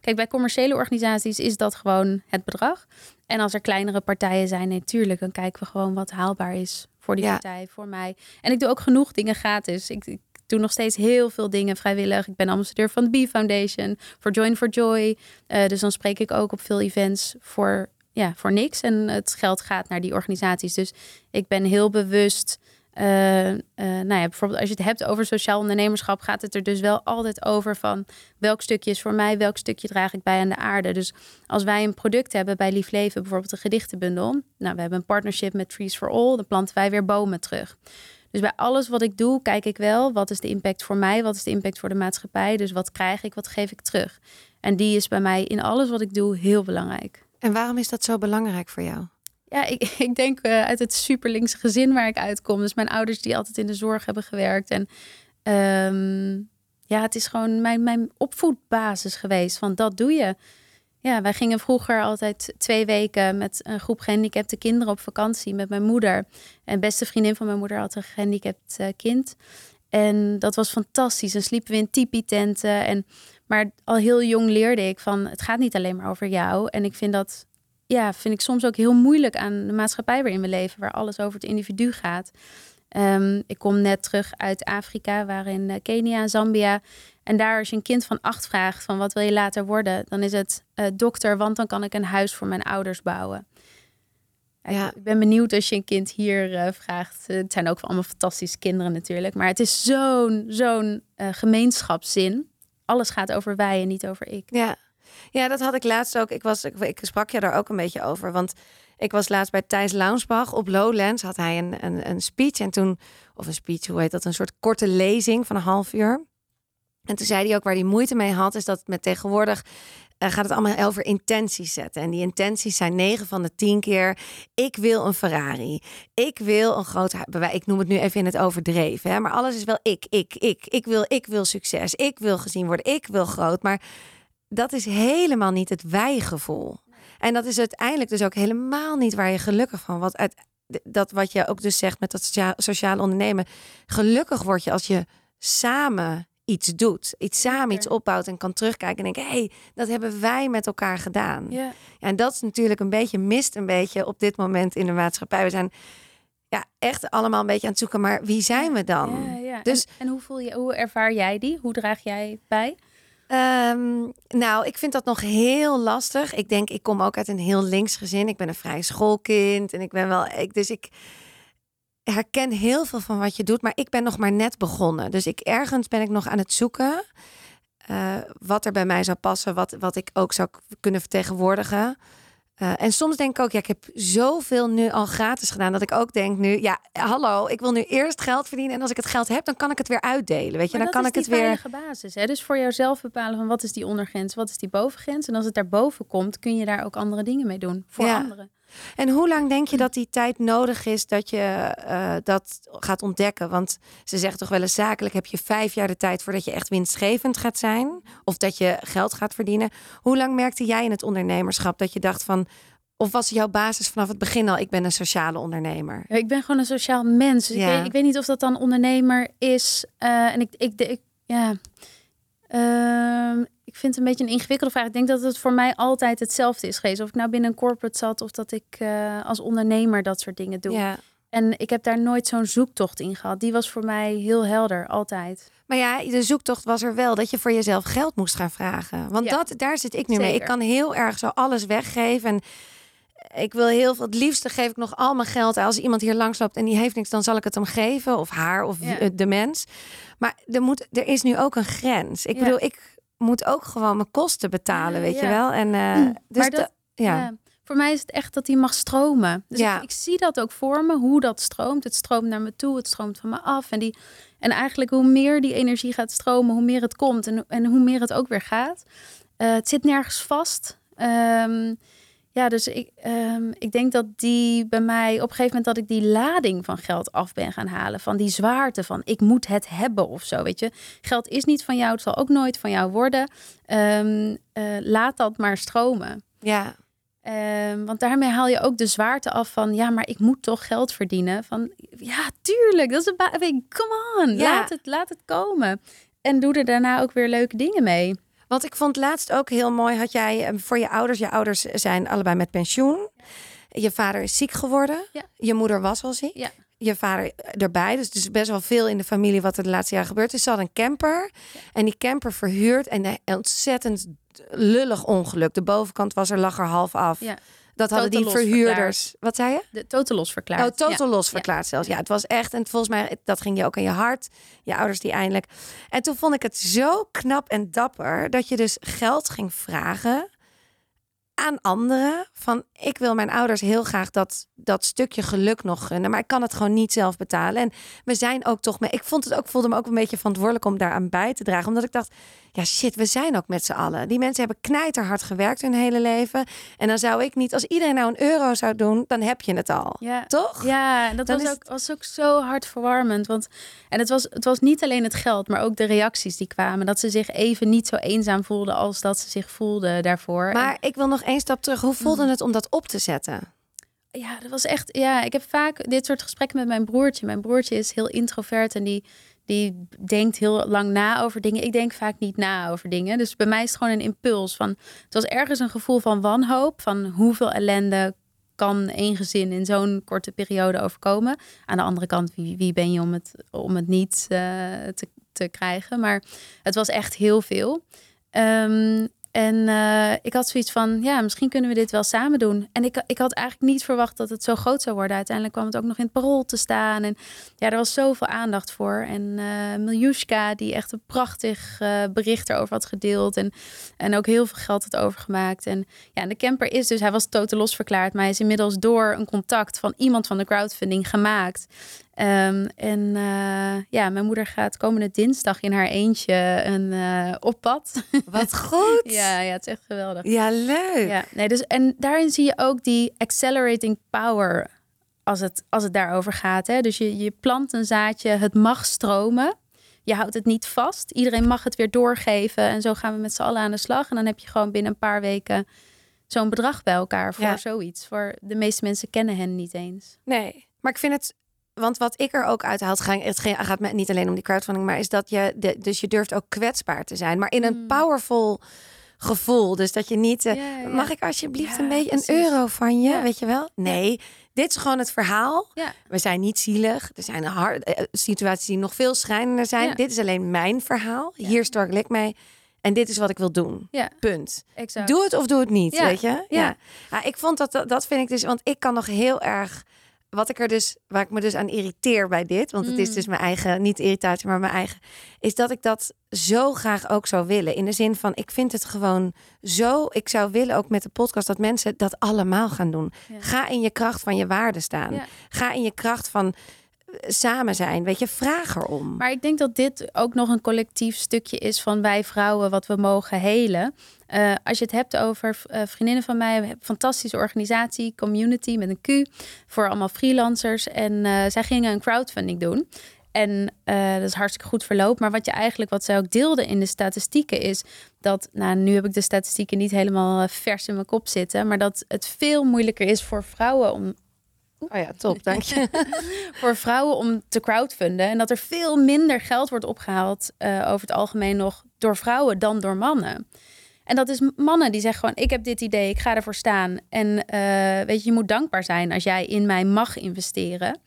kijk, bij commerciële organisaties is dat gewoon het bedrag. En als er kleinere partijen zijn, natuurlijk, dan kijken we gewoon wat haalbaar is voor die partij, voor mij. En ik doe ook genoeg dingen gratis. Ik, ik doe nog steeds heel veel dingen vrijwillig. Ik ben ambassadeur van de B Foundation, voor Join for Joy. Uh, dus dan spreek ik ook op veel events voor, ja, voor niks. En het geld gaat naar die organisaties. Dus ik ben heel bewust. Uh, uh, nou ja, bijvoorbeeld als je het hebt over sociaal ondernemerschap, gaat het er dus wel altijd over van welk stukje is voor mij, welk stukje draag ik bij aan de aarde. Dus als wij een product hebben bij Lief Leven, bijvoorbeeld een gedichtenbundel. Nou, we hebben een partnership met Trees for All, dan planten wij weer bomen terug. Dus bij alles wat ik doe, kijk ik wel wat is de impact voor mij, wat is de impact voor de maatschappij. Dus wat krijg ik, wat geef ik terug. En die is bij mij in alles wat ik doe heel belangrijk. En waarom is dat zo belangrijk voor jou? Ja, ik, ik denk uh, uit het superlinkse gezin waar ik uitkom. Dus mijn ouders die altijd in de zorg hebben gewerkt. En um, ja, het is gewoon mijn, mijn opvoedbasis geweest. Van dat doe je. Ja, wij gingen vroeger altijd twee weken met een groep gehandicapte kinderen op vakantie met mijn moeder. En beste vriendin van mijn moeder had een gehandicapt uh, kind. En dat was fantastisch. En sliepen we in tipi-tenten. En, maar al heel jong leerde ik van het gaat niet alleen maar over jou. En ik vind dat ja, vind ik soms ook heel moeilijk aan de maatschappij waarin we leven, waar alles over het individu gaat. Um, ik kom net terug uit Afrika, waarin uh, Kenia en Zambia. En daar als je een kind van acht vraagt van wat wil je later worden, dan is het uh, dokter, want dan kan ik een huis voor mijn ouders bouwen. Ja. Ik ben benieuwd als je een kind hier uh, vraagt. Het zijn ook allemaal fantastische kinderen natuurlijk. Maar het is zo'n zo'n gemeenschapszin. Alles gaat over wij en niet over ik. Ja. Ja, dat had ik laatst ook. Ik, was, ik, sprak je daar ook een beetje over. Want ik was laatst bij Thijs Launsbach op Lowlands. Had hij een, een, een speech. En toen, of een speech, hoe heet dat? Een soort korte lezing van een half uur. En toen zei hij ook waar hij moeite mee had, is dat met tegenwoordig uh, gaat het allemaal over intenties zetten. En die intenties zijn 9 van de 10 keer: ik wil een Ferrari. Ik wil een groot. Ik noem het nu even in het overdreven. Hè? Maar alles is wel ik, ik, ik. Ik wil, ik wil succes. Ik wil gezien worden. Ik wil groot. Maar dat is helemaal niet het wij-gevoel. En dat is uiteindelijk dus ook helemaal niet waar je gelukkig van wordt. Uit, dat wat je ook dus zegt met dat sociale ondernemen. Gelukkig word je als je samen iets doet. Iets samen iets opbouwt en kan terugkijken en denken... hé, hey, dat hebben wij met elkaar gedaan. Ja. En dat is natuurlijk een beetje, mist een beetje op dit moment in de maatschappij. We zijn ja, echt allemaal een beetje aan het zoeken, maar wie zijn we dan? Ja, ja. Dus, en, en, hoe, voel je, hoe ervaar jij die? Hoe draag jij bij? Um, nou, ik vind dat nog heel lastig. Ik denk, ik kom ook uit een heel links gezin. Ik ben een vrij schoolkind en ik ben wel. Dus ik herken heel veel van wat je doet, maar ik ben nog maar net begonnen. Dus ik ergens ben ik nog aan het zoeken. Uh, wat er bij mij zou passen, wat, wat ik ook zou kunnen vertegenwoordigen. Uh, en soms denk ik ook, ja, ik heb zoveel nu al gratis gedaan dat ik ook denk nu, ja, hallo, ik wil nu eerst geld verdienen en als ik het geld heb, dan kan ik het weer uitdelen, weet je, maar dan kan ik het weer. Dat is die basis, hè? Dus voor jouzelf bepalen van wat is die ondergrens, wat is die bovengrens, en als het daarboven komt, kun je daar ook andere dingen mee doen voor ja. anderen. En hoe lang denk je dat die tijd nodig is dat je uh, dat gaat ontdekken? Want ze zegt toch wel eens zakelijk heb je vijf jaar de tijd voordat je echt winstgevend gaat zijn. Of dat je geld gaat verdienen. Hoe lang merkte jij in het ondernemerschap dat je dacht van... Of was jouw basis vanaf het begin al, ik ben een sociale ondernemer? Ja, ik ben gewoon een sociaal mens. Dus ja. ik, weet, ik, weet, niet of dat dan ondernemer is. Uh, en ik, ik, ik ja... Uh, ik vind het een beetje een ingewikkelde vraag. Ik denk dat het voor mij altijd hetzelfde is geweest. Of ik nou binnen een corporate zat of dat ik uh, als ondernemer dat soort dingen doe. Ja. En ik heb daar nooit zo'n zoektocht in gehad. Die was voor mij heel helder, altijd. Maar ja, de zoektocht was er wel dat je voor jezelf geld moest gaan vragen. Want ja. dat, daar zit ik nu Zeker. mee. Ik kan heel erg zo alles weggeven. En ik wil heel veel. Het liefste geef ik nog al mijn geld. Als iemand hier langs loopt en die heeft niks, dan zal ik het hem geven. Of haar of ja. de mens. Maar er, moet, er is nu ook een grens. Ik ja. bedoel, ik moet ook gewoon mijn kosten betalen, weet je wel. En uh, dus maar dat, de, ja. Voor mij is het echt dat die mag stromen. Dus ik, ik, zie dat ook voor me, hoe dat stroomt. Het stroomt naar me toe, het stroomt van me af. En, die, en eigenlijk hoe meer die energie gaat stromen, hoe meer het komt. En, en hoe meer het ook weer gaat. Uh, het zit nergens vast. Um, ja, dus ik, um, ik denk dat die bij mij op een gegeven moment dat ik die lading van geld af ben gaan halen. Van die zwaarte van ik moet het hebben of zo. Weet je, geld is niet van jou, het zal ook nooit van jou worden. Um, uh, laat dat maar stromen. Ja. Um, want daarmee haal je ook de zwaarte af van ja, maar ik moet toch geld verdienen. Van ja, tuurlijk, dat is een come on, ja. laat, het, laat het komen. En doe er daarna ook weer leuke dingen mee. Want ik vond laatst ook heel mooi, had jij eh, voor je ouders, je ouders zijn allebei met pensioen. Je vader is ziek geworden. Ja. Je moeder was al ziek. Ja. Je vader erbij. Dus is best wel veel in de familie wat er de laatste jaren gebeurd is. Ze had een camper. Ja. En die camper verhuurd. En een ontzettend lullig ongeluk. De bovenkant was er, lag er half af. Ja. Dat hadden die verhuurders. Wat zei je? De totaal los verklaard. Oh, totaal ja. los verklaard zelfs. Ja, het was echt. En volgens mij, dat ging je ook aan je hart. Je ouders die eindelijk. En toen vond ik het zo knap en dapper dat je dus geld ging vragen aan anderen. Van ik wil mijn ouders heel graag dat, dat stukje geluk nog gunnen. Maar ik kan het gewoon niet zelf betalen. En we zijn ook toch mee. Ik vond het ook, voelde me ook een beetje verantwoordelijk om daaraan bij te dragen. Omdat ik dacht, ja shit, we zijn ook met z'n allen. Die mensen hebben knijterhard gewerkt hun hele leven. En dan zou ik niet, als iedereen nou een euro zou doen, dan heb je het al. Ja. Toch? Ja, dat was ook, was ook zo hartverwarmend. Want, en het was, het was niet alleen het geld, maar ook de reacties die kwamen. Dat ze zich even niet zo eenzaam voelden als dat ze zich voelden daarvoor. Maar ik wil nog één stap terug. Hoe voelde mhm. het om dat op te zetten? Ja, dat was echt. Ja, ik heb vaak dit soort gesprekken met mijn broertje. Mijn broertje is heel introvert en die, die denkt heel lang na over dingen. Ik denk vaak niet na over dingen. Dus bij mij is het gewoon een impuls van. Het was ergens een gevoel van wanhoop. Van hoeveel ellende kan één gezin in zo'n korte periode overkomen. Aan de andere kant, wie, wie ben je om het, om het niet uh, te, te krijgen? Maar het was echt heel veel. Um, en uh, ik had zoiets van, ja, misschien kunnen we dit wel samen doen. En ik, ik had eigenlijk niet verwacht dat het zo groot zou worden. Uiteindelijk kwam het ook nog in het parool te staan. En ja, er was zoveel aandacht voor. En uh, Miljushka, die echt een prachtig uh, bericht erover had gedeeld. En, en ook heel veel geld had overgemaakt. En ja, de camper is dus, hij was totaal losverklaard. Maar hij is inmiddels door een contact van iemand van de crowdfunding gemaakt. Um, en uh, ja, mijn moeder gaat komende dinsdag in haar eentje een uh, op pad. Wat goed. ja, ja, het is echt geweldig. Ja, leuk. Ja, nee, dus, en daarin zie je ook die accelerating power als het, als het daarover gaat. Hè? Dus je, je plant een zaadje, het mag stromen. Je houdt het niet vast. Iedereen mag het weer doorgeven. En zo gaan we met z'n allen aan de slag. En dan heb je gewoon binnen een paar weken zo'n bedrag bij elkaar voor zoiets. Voor de meeste mensen kennen hen niet eens. Nee, maar ik vind het want wat ik er ook uit haal, het gaat niet alleen om die crowdfunding, maar is dat je, de, dus je durft ook kwetsbaar te zijn, maar in een mm. powerful gevoel. Dus dat je niet, uh, mag ik alsjeblieft een beetje een euro van je, weet je wel? Nee, dit is gewoon het verhaal. We zijn niet zielig. Er zijn hard, uh, situaties die nog veel schrijnender zijn. Dit is alleen mijn verhaal. Hier struggle ik mee. En dit is wat ik wil doen. Punt. Exact. Doe het of doe het niet, weet je? Ja. ja. ik vond dat, dat vind ik dus, want ik kan nog heel erg wat ik er dus, waar ik me dus aan irriteer bij dit, want het is mm. dus mijn eigen, niet irritatie, maar mijn eigen, is dat ik dat zo graag ook zou willen. In de zin van, ik vind het gewoon zo, ik zou willen ook met de podcast dat mensen dat allemaal gaan doen. Ga in je kracht van je waarde staan. Ga in je kracht van samen zijn. Weet je, vraag erom. Maar ik denk dat dit ook nog een collectief stukje is van wij vrouwen wat we mogen helen. Uh, als je het hebt over uh, vriendinnen van mij, een fantastische organisatie, community met een Q, voor allemaal freelancers. En uh, zij gingen een crowdfunding doen. En dat is hartstikke goed verloop. Maar wat je eigenlijk, wat zij ook deelde in de statistieken, is dat, nou, nu heb ik de statistieken niet helemaal vers in mijn kop zitten, maar dat het veel moeilijker is voor vrouwen om Oh ja, top, dank je. voor vrouwen om te crowdfunden. En dat er veel minder geld wordt opgehaald uh, over het algemeen nog door vrouwen dan door mannen. En dat is mannen die zeggen gewoon: ik heb dit idee, ik ga ervoor staan. En uh, weet je, je moet dankbaar zijn als jij in mij mag investeren.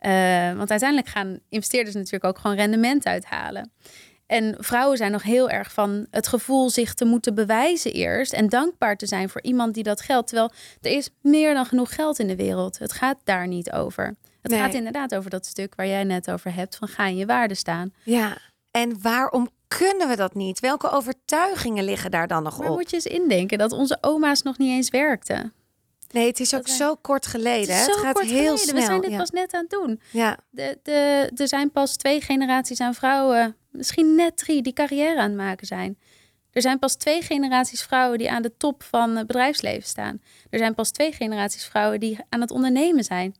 Uh, want uiteindelijk gaan investeerders natuurlijk ook gewoon rendement uithalen. En vrouwen zijn nog heel erg van het gevoel zich te moeten bewijzen eerst en dankbaar te zijn voor iemand die dat geldt. Terwijl er is meer dan genoeg geld in de wereld. Het gaat daar niet over. Het gaat inderdaad over dat stuk waar jij net over hebt van ga in je waarde staan. Ja, en waarom kunnen we dat niet? Welke overtuigingen liggen daar dan nog maar op? moet je eens indenken dat onze oma's nog niet eens werkten. Nee, het is ook zo kort geleden. Het, het gaat heel geleden. snel. We zijn dit pas net aan het doen. Ja. De, de, er zijn pas twee generaties aan vrouwen, misschien net drie, die carrière aan het maken zijn. Er zijn pas twee generaties vrouwen die aan de top van het bedrijfsleven staan. Er zijn pas twee generaties vrouwen die aan het ondernemen zijn.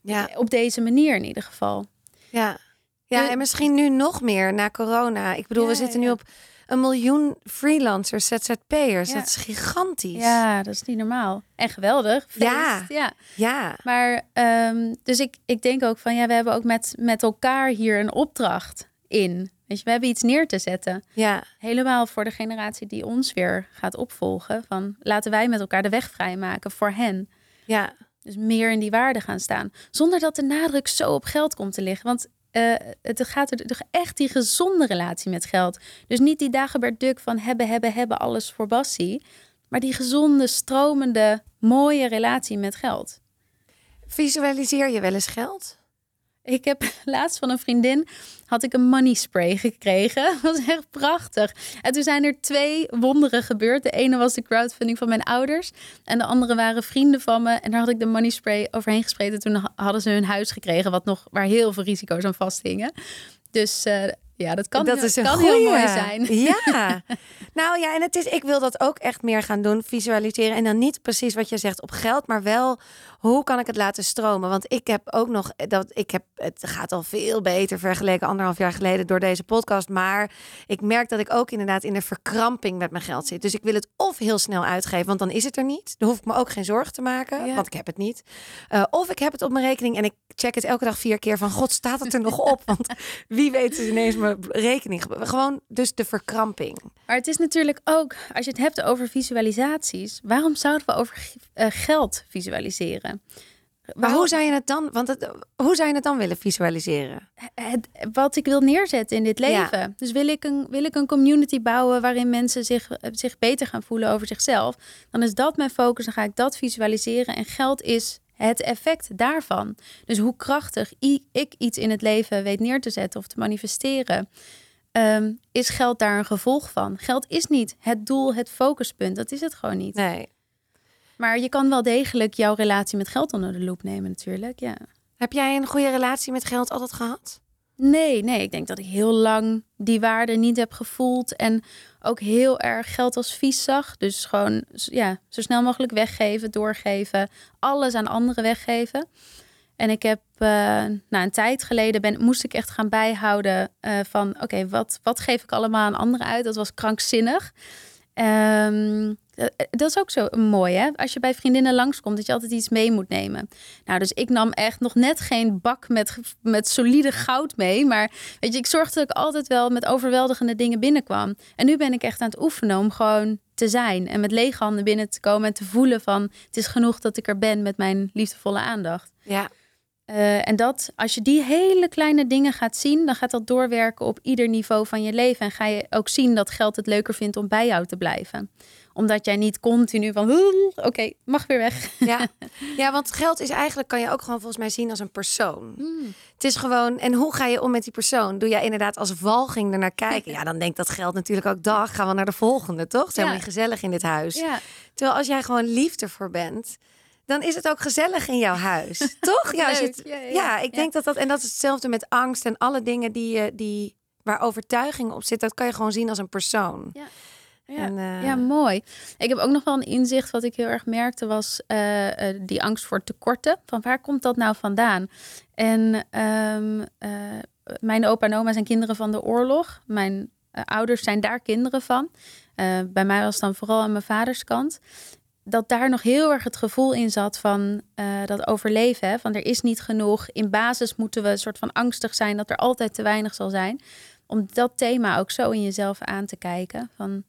Ja. Op deze manier in ieder geval. Ja, ja en misschien nu nog meer na corona. Ik bedoel, we zitten nu op een miljoen freelancers, ZZP'ers. Dat is gigantisch. Ja, dat is niet normaal. En geweldig. Ja. ja. Ja. Maar um, dus ik, ik denk ook van ja, we hebben ook met, met elkaar hier een opdracht in. Weet je, we hebben iets neer te zetten. Ja. Helemaal voor de generatie die ons weer gaat opvolgen. Van laten wij met elkaar de weg vrijmaken voor hen. Ja. Dus meer in die waarde gaan staan. Zonder dat de nadruk zo op geld komt te liggen. Want uh, het gaat er toch echt die gezonde relatie met geld. Dus niet die Dagobert Duk van hebben, hebben, hebben, alles voor Bassie. Maar die gezonde, stromende, mooie relatie met geld. Visualiseer je wel eens geld? Ik heb laatst van een vriendin had ik een money spray gekregen. Dat was echt prachtig. En toen zijn er twee wonderen gebeurd. De ene was de crowdfunding van mijn ouders. En de andere waren vrienden van me. En daar had ik de money spray overheen gespreid. toen hadden ze hun huis gekregen. Wat nog, waar heel veel risico's aan vasthingen. Dus uh, ja, dat kan, dat heel, is kan heel mooi zijn. Ja, nou ja, en het is, ik wil dat ook echt meer gaan doen, visualiseren. En dan niet precies wat je zegt op geld, maar wel hoe kan ik het laten stromen? Want ik heb ook nog dat ik heb het gaat al veel beter vergeleken anderhalf jaar geleden door deze podcast. Maar ik merk dat ik ook inderdaad in de verkramping met mijn geld zit. Dus ik wil het of heel snel uitgeven, want dan is het er niet. Dan hoef ik me ook geen zorgen te maken, want ik heb het niet. Uh, of ik heb het op mijn rekening en ik check het elke dag vier keer van God staat het er nog op? Want wie weet is ineens mijn rekening. Gewoon dus de verkramping. Maar het is natuurlijk ook, als je het hebt over visualisaties, waarom zouden we over uh, geld visualiseren? Maar hoe zou je het dan? Want het, hoe zou je het dan willen visualiseren? Het, wat ik wil neerzetten in dit leven. Dus wil ik, een, wil ik een community bouwen waarin mensen zich, zich beter gaan voelen over zichzelf. Dan is dat mijn focus. Dan ga ik dat visualiseren. En geld is het effect daarvan. Dus hoe krachtig ik iets in het leven weet neer te zetten of te manifesteren. Ehm, is geld daar een gevolg van? Geld is niet het doel, het focuspunt. Dat is het gewoon niet. Nee. Maar je kan wel degelijk jouw relatie met geld onder de loep nemen, natuurlijk. Ja. Heb jij een goede relatie met geld altijd gehad? Nee, nee. Ik denk dat ik heel lang die waarde niet heb gevoeld. En ook heel erg geld als vies zag. Dus gewoon ja, zo snel mogelijk weggeven, doorgeven. Alles aan anderen weggeven. En ik heb uh, nou, een tijd geleden ben, moest ik echt gaan bijhouden uh, van oké, wat, wat geef ik allemaal aan anderen uit? Dat was krankzinnig. Um, dat is ook zo mooi, hè? Als je bij vriendinnen langskomt, dat je altijd iets mee moet nemen. Nou, dus ik nam echt nog net geen bak met, met solide goud mee. Maar weet je, ik zorgde dat ik altijd wel met overweldigende dingen binnenkwam. En nu ben ik echt aan het oefenen om gewoon te zijn. En met lege handen binnen te komen en te voelen van... het is genoeg dat ik er ben met mijn liefdevolle aandacht. Ja. Uh, en dat, als je die hele kleine dingen gaat zien, dan gaat dat doorwerken op ieder niveau van je leven. En ga je ook zien dat geld het leuker vindt om bij jou te blijven omdat jij niet continu van, oké, mag weer weg. Ja. ja, want geld is eigenlijk, kan je ook gewoon volgens mij zien als een persoon. Hmm. Het is gewoon, en hoe ga je om met die persoon? Doe jij inderdaad als walging er naar kijken? Ja, dan denkt dat geld natuurlijk ook, dag, gaan we naar de volgende, toch? Zijn ja. we gezellig in dit huis? Ja. Terwijl als jij gewoon liefde voor bent, dan is het ook gezellig in jouw huis, toch? Ja, je ja, ja, ik denk dat dat, en dat is hetzelfde met angst en alle dingen die, je die, waar overtuiging op zit, dat kan je gewoon zien als een persoon. Ja. Ja, eh, ja, mooi. Ik heb ook nog wel een inzicht wat ik heel erg merkte was uh, die angst voor tekorten. Van waar komt dat nou vandaan? En um, mijn opa en oma zijn kinderen van de oorlog. Mijn ouders zijn daar kinderen van. bij mij was het dan vooral aan mijn vaders kant. Dat daar nog heel erg het gevoel in zat van dat overleven. Hè? Van er is niet genoeg. In basis moeten we een soort van angstig zijn dat er altijd te weinig zal zijn. Om dat thema ook zo in jezelf aan te kijken. Van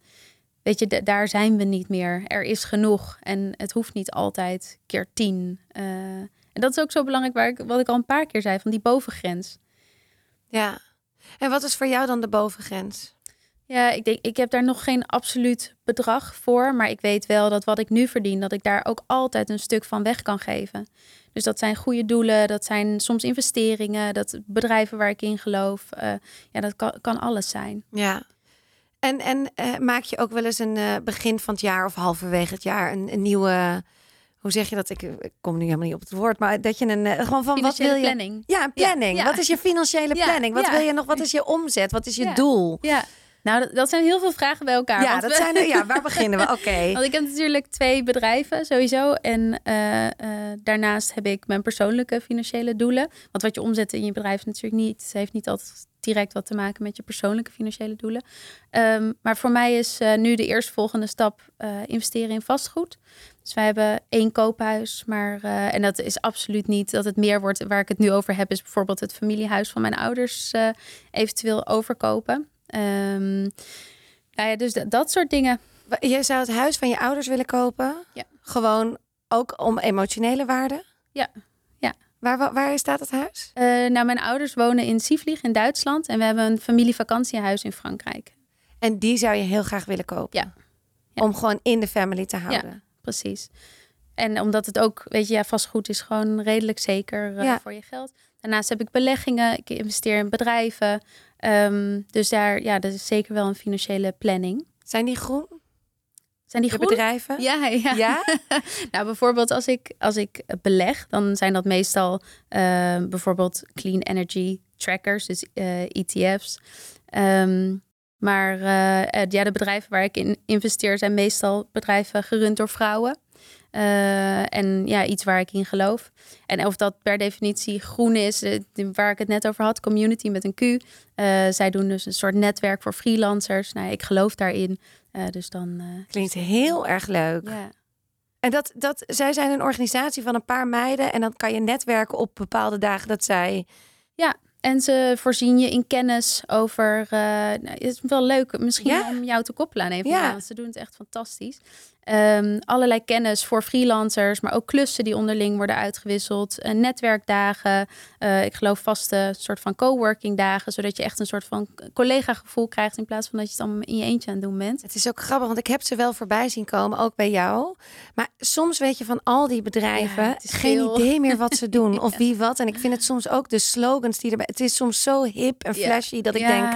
weet je, daar zijn we niet meer. Er is genoeg en het hoeft niet altijd keer tien. Uh, en dat is ook zo belangrijk, waar ik, wat ik al een paar keer zei, van die bovengrens. Ja, en wat is voor jou dan de bovengrens? Ja, ik denk, ik heb daar nog geen absoluut bedrag voor, maar ik weet wel dat wat ik nu verdien, dat ik daar ook altijd een stuk van weg kan geven. Dus dat zijn goede doelen, dat zijn soms investeringen, dat bedrijven waar ik in geloof. Uh, ja, dat kan, kan alles zijn. Ja, en, en uh, maak je ook wel eens een uh, begin van het jaar of halverwege het jaar een, een nieuwe. Hoe zeg je dat? Ik, kom nu helemaal niet op het woord, maar dat je een gewoon van wat wil je? Planning. Ja, een planning. Ja, ja. Wat is je financiële planning? Wat wil je nog? Wat is je omzet? Wat is je doel? Ja. Nou, dat, zijn heel veel vragen bij elkaar. Ja, dat zijn er, ja waar beginnen we? Oké. Want ik heb natuurlijk twee bedrijven sowieso. En uh, uh, daarnaast heb ik mijn persoonlijke financiële doelen. Want wat je omzet in je bedrijf natuurlijk niet, heeft niet altijd direct wat te maken met je persoonlijke financiële doelen. Um, maar voor mij is uh, nu de eerstvolgende stap investeren in vastgoed. Dus wij hebben één koophuis, maar en dat is absoluut niet dat het meer wordt. Waar ik het nu over heb, is bijvoorbeeld het familiehuis van mijn ouders eventueel overkopen. Um, nou ja, dus dat soort dingen. Je zou het huis van je ouders willen kopen? Ja. Gewoon ook om emotionele waarde? Ja. ja. Waar, waar, staat het huis? Uh, nou, mijn ouders wonen in Sievlieg in Duitsland en we hebben een familievakantiehuis in Frankrijk. En die zou je heel graag willen kopen? Ja. Om gewoon in de family te houden? Ja, precies. En omdat het ook, weet je, ja, vastgoed is gewoon redelijk zeker uh, voor je geld Daarnaast heb ik beleggingen, ik investeer in bedrijven. Ehm, dus daar, ja, dat is zeker wel een financiële planning. Zijn die groen? Zijn die De bedrijven? Ja, ja. Ja? nou, bijvoorbeeld als ik, als ik beleg, dan zijn dat meestal eh, bijvoorbeeld clean energy trackers, dus eh, ETF's. Ehm, maar eh, eh, ja, de bedrijven waar ik in investeer zijn meestal bedrijven gerund door vrouwen. Eh, en ja, iets waar ik in geloof. En of dat per definitie groen is, eh, waar ik het net over had, community met een Q. Eh, zij doen dus een soort netwerk voor freelancers. Nou, ik geloof daarin. Dus dan. Klinkt heel erg leuk. ja. En dat, dat, zij zijn een organisatie van een paar meiden. En dan kan je netwerken op bepaalde dagen dat zij... En ze voorzien je in kennis over. eh, nou, het is wel leuk misschien Ja. om jou te koppelen aan even. Ja. Ze doen het echt fantastisch. Ehm, allerlei kennis voor freelancers, maar ook klussen die onderling worden uitgewisseld. eh, netwerkdagen. eh, ik geloof vaste soort van coworking dagen, zodat je echt een soort van collega-gevoel krijgt in plaats van dat je het allemaal in je eentje aan het doen bent. Het is ook grappig, want ik heb ze wel voorbij zien komen, ook bij jou. Maar soms weet je van al die bedrijven Ja, geen veel. idee meer wat ze doen of wie wat. En ik vind het soms ook de slogans die erbij... Het is soms zo hip en Ja. flashy dat ik denk...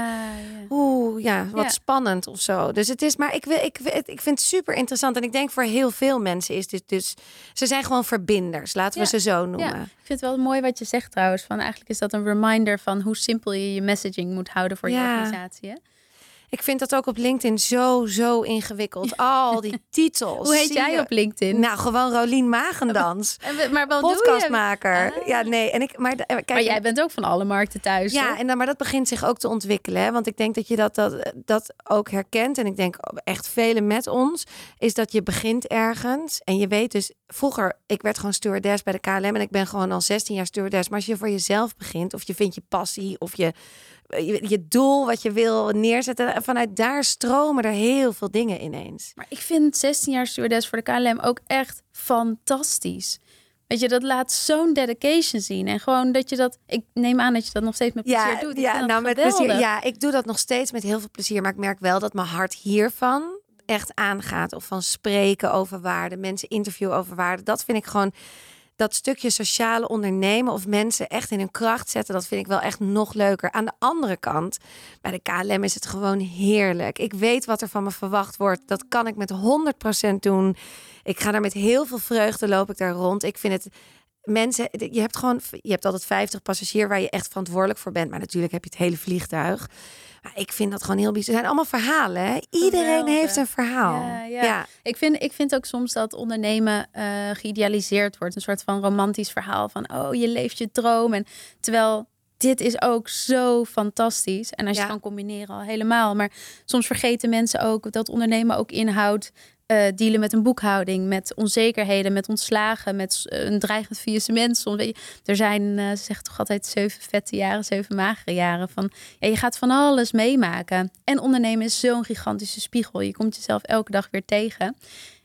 Oeh, ja, wat Ja. spannend of zo. Dus het is, maar ik, wil, ik, ik, vind het super interessant. En ik denk voor heel veel mensen is dit dus... Ze zijn gewoon verbinders, laten we Ja. ze zo noemen. Ja, ik vind het wel mooi wat je zegt trouwens. Van eigenlijk is dat een reminder van hoe simpel je je messaging moet houden voor je organisatie. Hè? Ik vind dat ook op LinkedIn zo, zo ingewikkeld. Al die titels. Hoe heet jij je? op LinkedIn? Nou, gewoon Rolien Magendans. En maar je? Podcastmaker. Ah. Ja, nee. En ik, maar, de- kijk, Maar jij bent ook van alle markten thuis. Ja, en dan, maar dat begint zich ook te ontwikkelen. Hè? Want ik denk dat je dat, dat, dat ook herkent. En ik denk echt velen met ons. Is dat je begint ergens. En je weet dus... Vroeger, ik werd gewoon stewardess bij de KLM. En ik ben gewoon al 16 jaar stewardess. Maar als je voor jezelf begint. Of je vindt je passie. Of je, je, je doel wat je wil neerzetten. Vanuit daar stromen er heel veel dingen ineens. Maar ik vind 16 jaar stewardess voor de KLM ook echt fantastisch. Weet je, dat laat zo'n dedication zien. En gewoon dat je dat... Ik neem aan dat je dat nog steeds met plezier doet. Ik ja nou met plezier. Ja, ik doe dat nog steeds met heel veel plezier. Maar ik merk wel dat mijn hart hiervan echt aangaat. Of van spreken over waarde, mensen interviewen over waarde. Dat vind ik gewoon dat stukje sociale ondernemen of mensen echt in hun kracht zetten. Dat vind ik wel echt nog leuker. Aan de andere kant, bij de KLM is het gewoon heerlijk. Ik weet wat er van me verwacht wordt. Dat kan ik met 100% doen. Ik ga daar met heel veel vreugde loop ik daar rond. Ik vind het mensen, je hebt gewoon, je hebt altijd 50 passagiers waar je echt verantwoordelijk voor bent. Maar natuurlijk heb je het hele vliegtuig. Maar ik vind dat gewoon heel bijzonder. Het zijn allemaal verhalen. Hè? Iedereen Geweldig. heeft een verhaal. Ja, ja. ja. Ik vind, ik vind ook soms dat ondernemen eh, geïdealiseerd wordt. Een soort van romantisch verhaal van... oh, je leeft je droom. En terwijl dit is ook zo fantastisch. En als je Ja. het kan combineren al helemaal. Maar soms vergeten mensen ook dat ondernemen ook inhoudt... eh, dealen met een boekhouding, met onzekerheden, met ontslagen, met een dreigend faillissement. Soms, weet je, er zijn, eh, ze zeggen toch altijd zeven vette jaren, zeven magere jaren. Van, ja, je gaat van alles meemaken. En ondernemen is zo'n gigantische spiegel. Je komt jezelf elke dag weer tegen.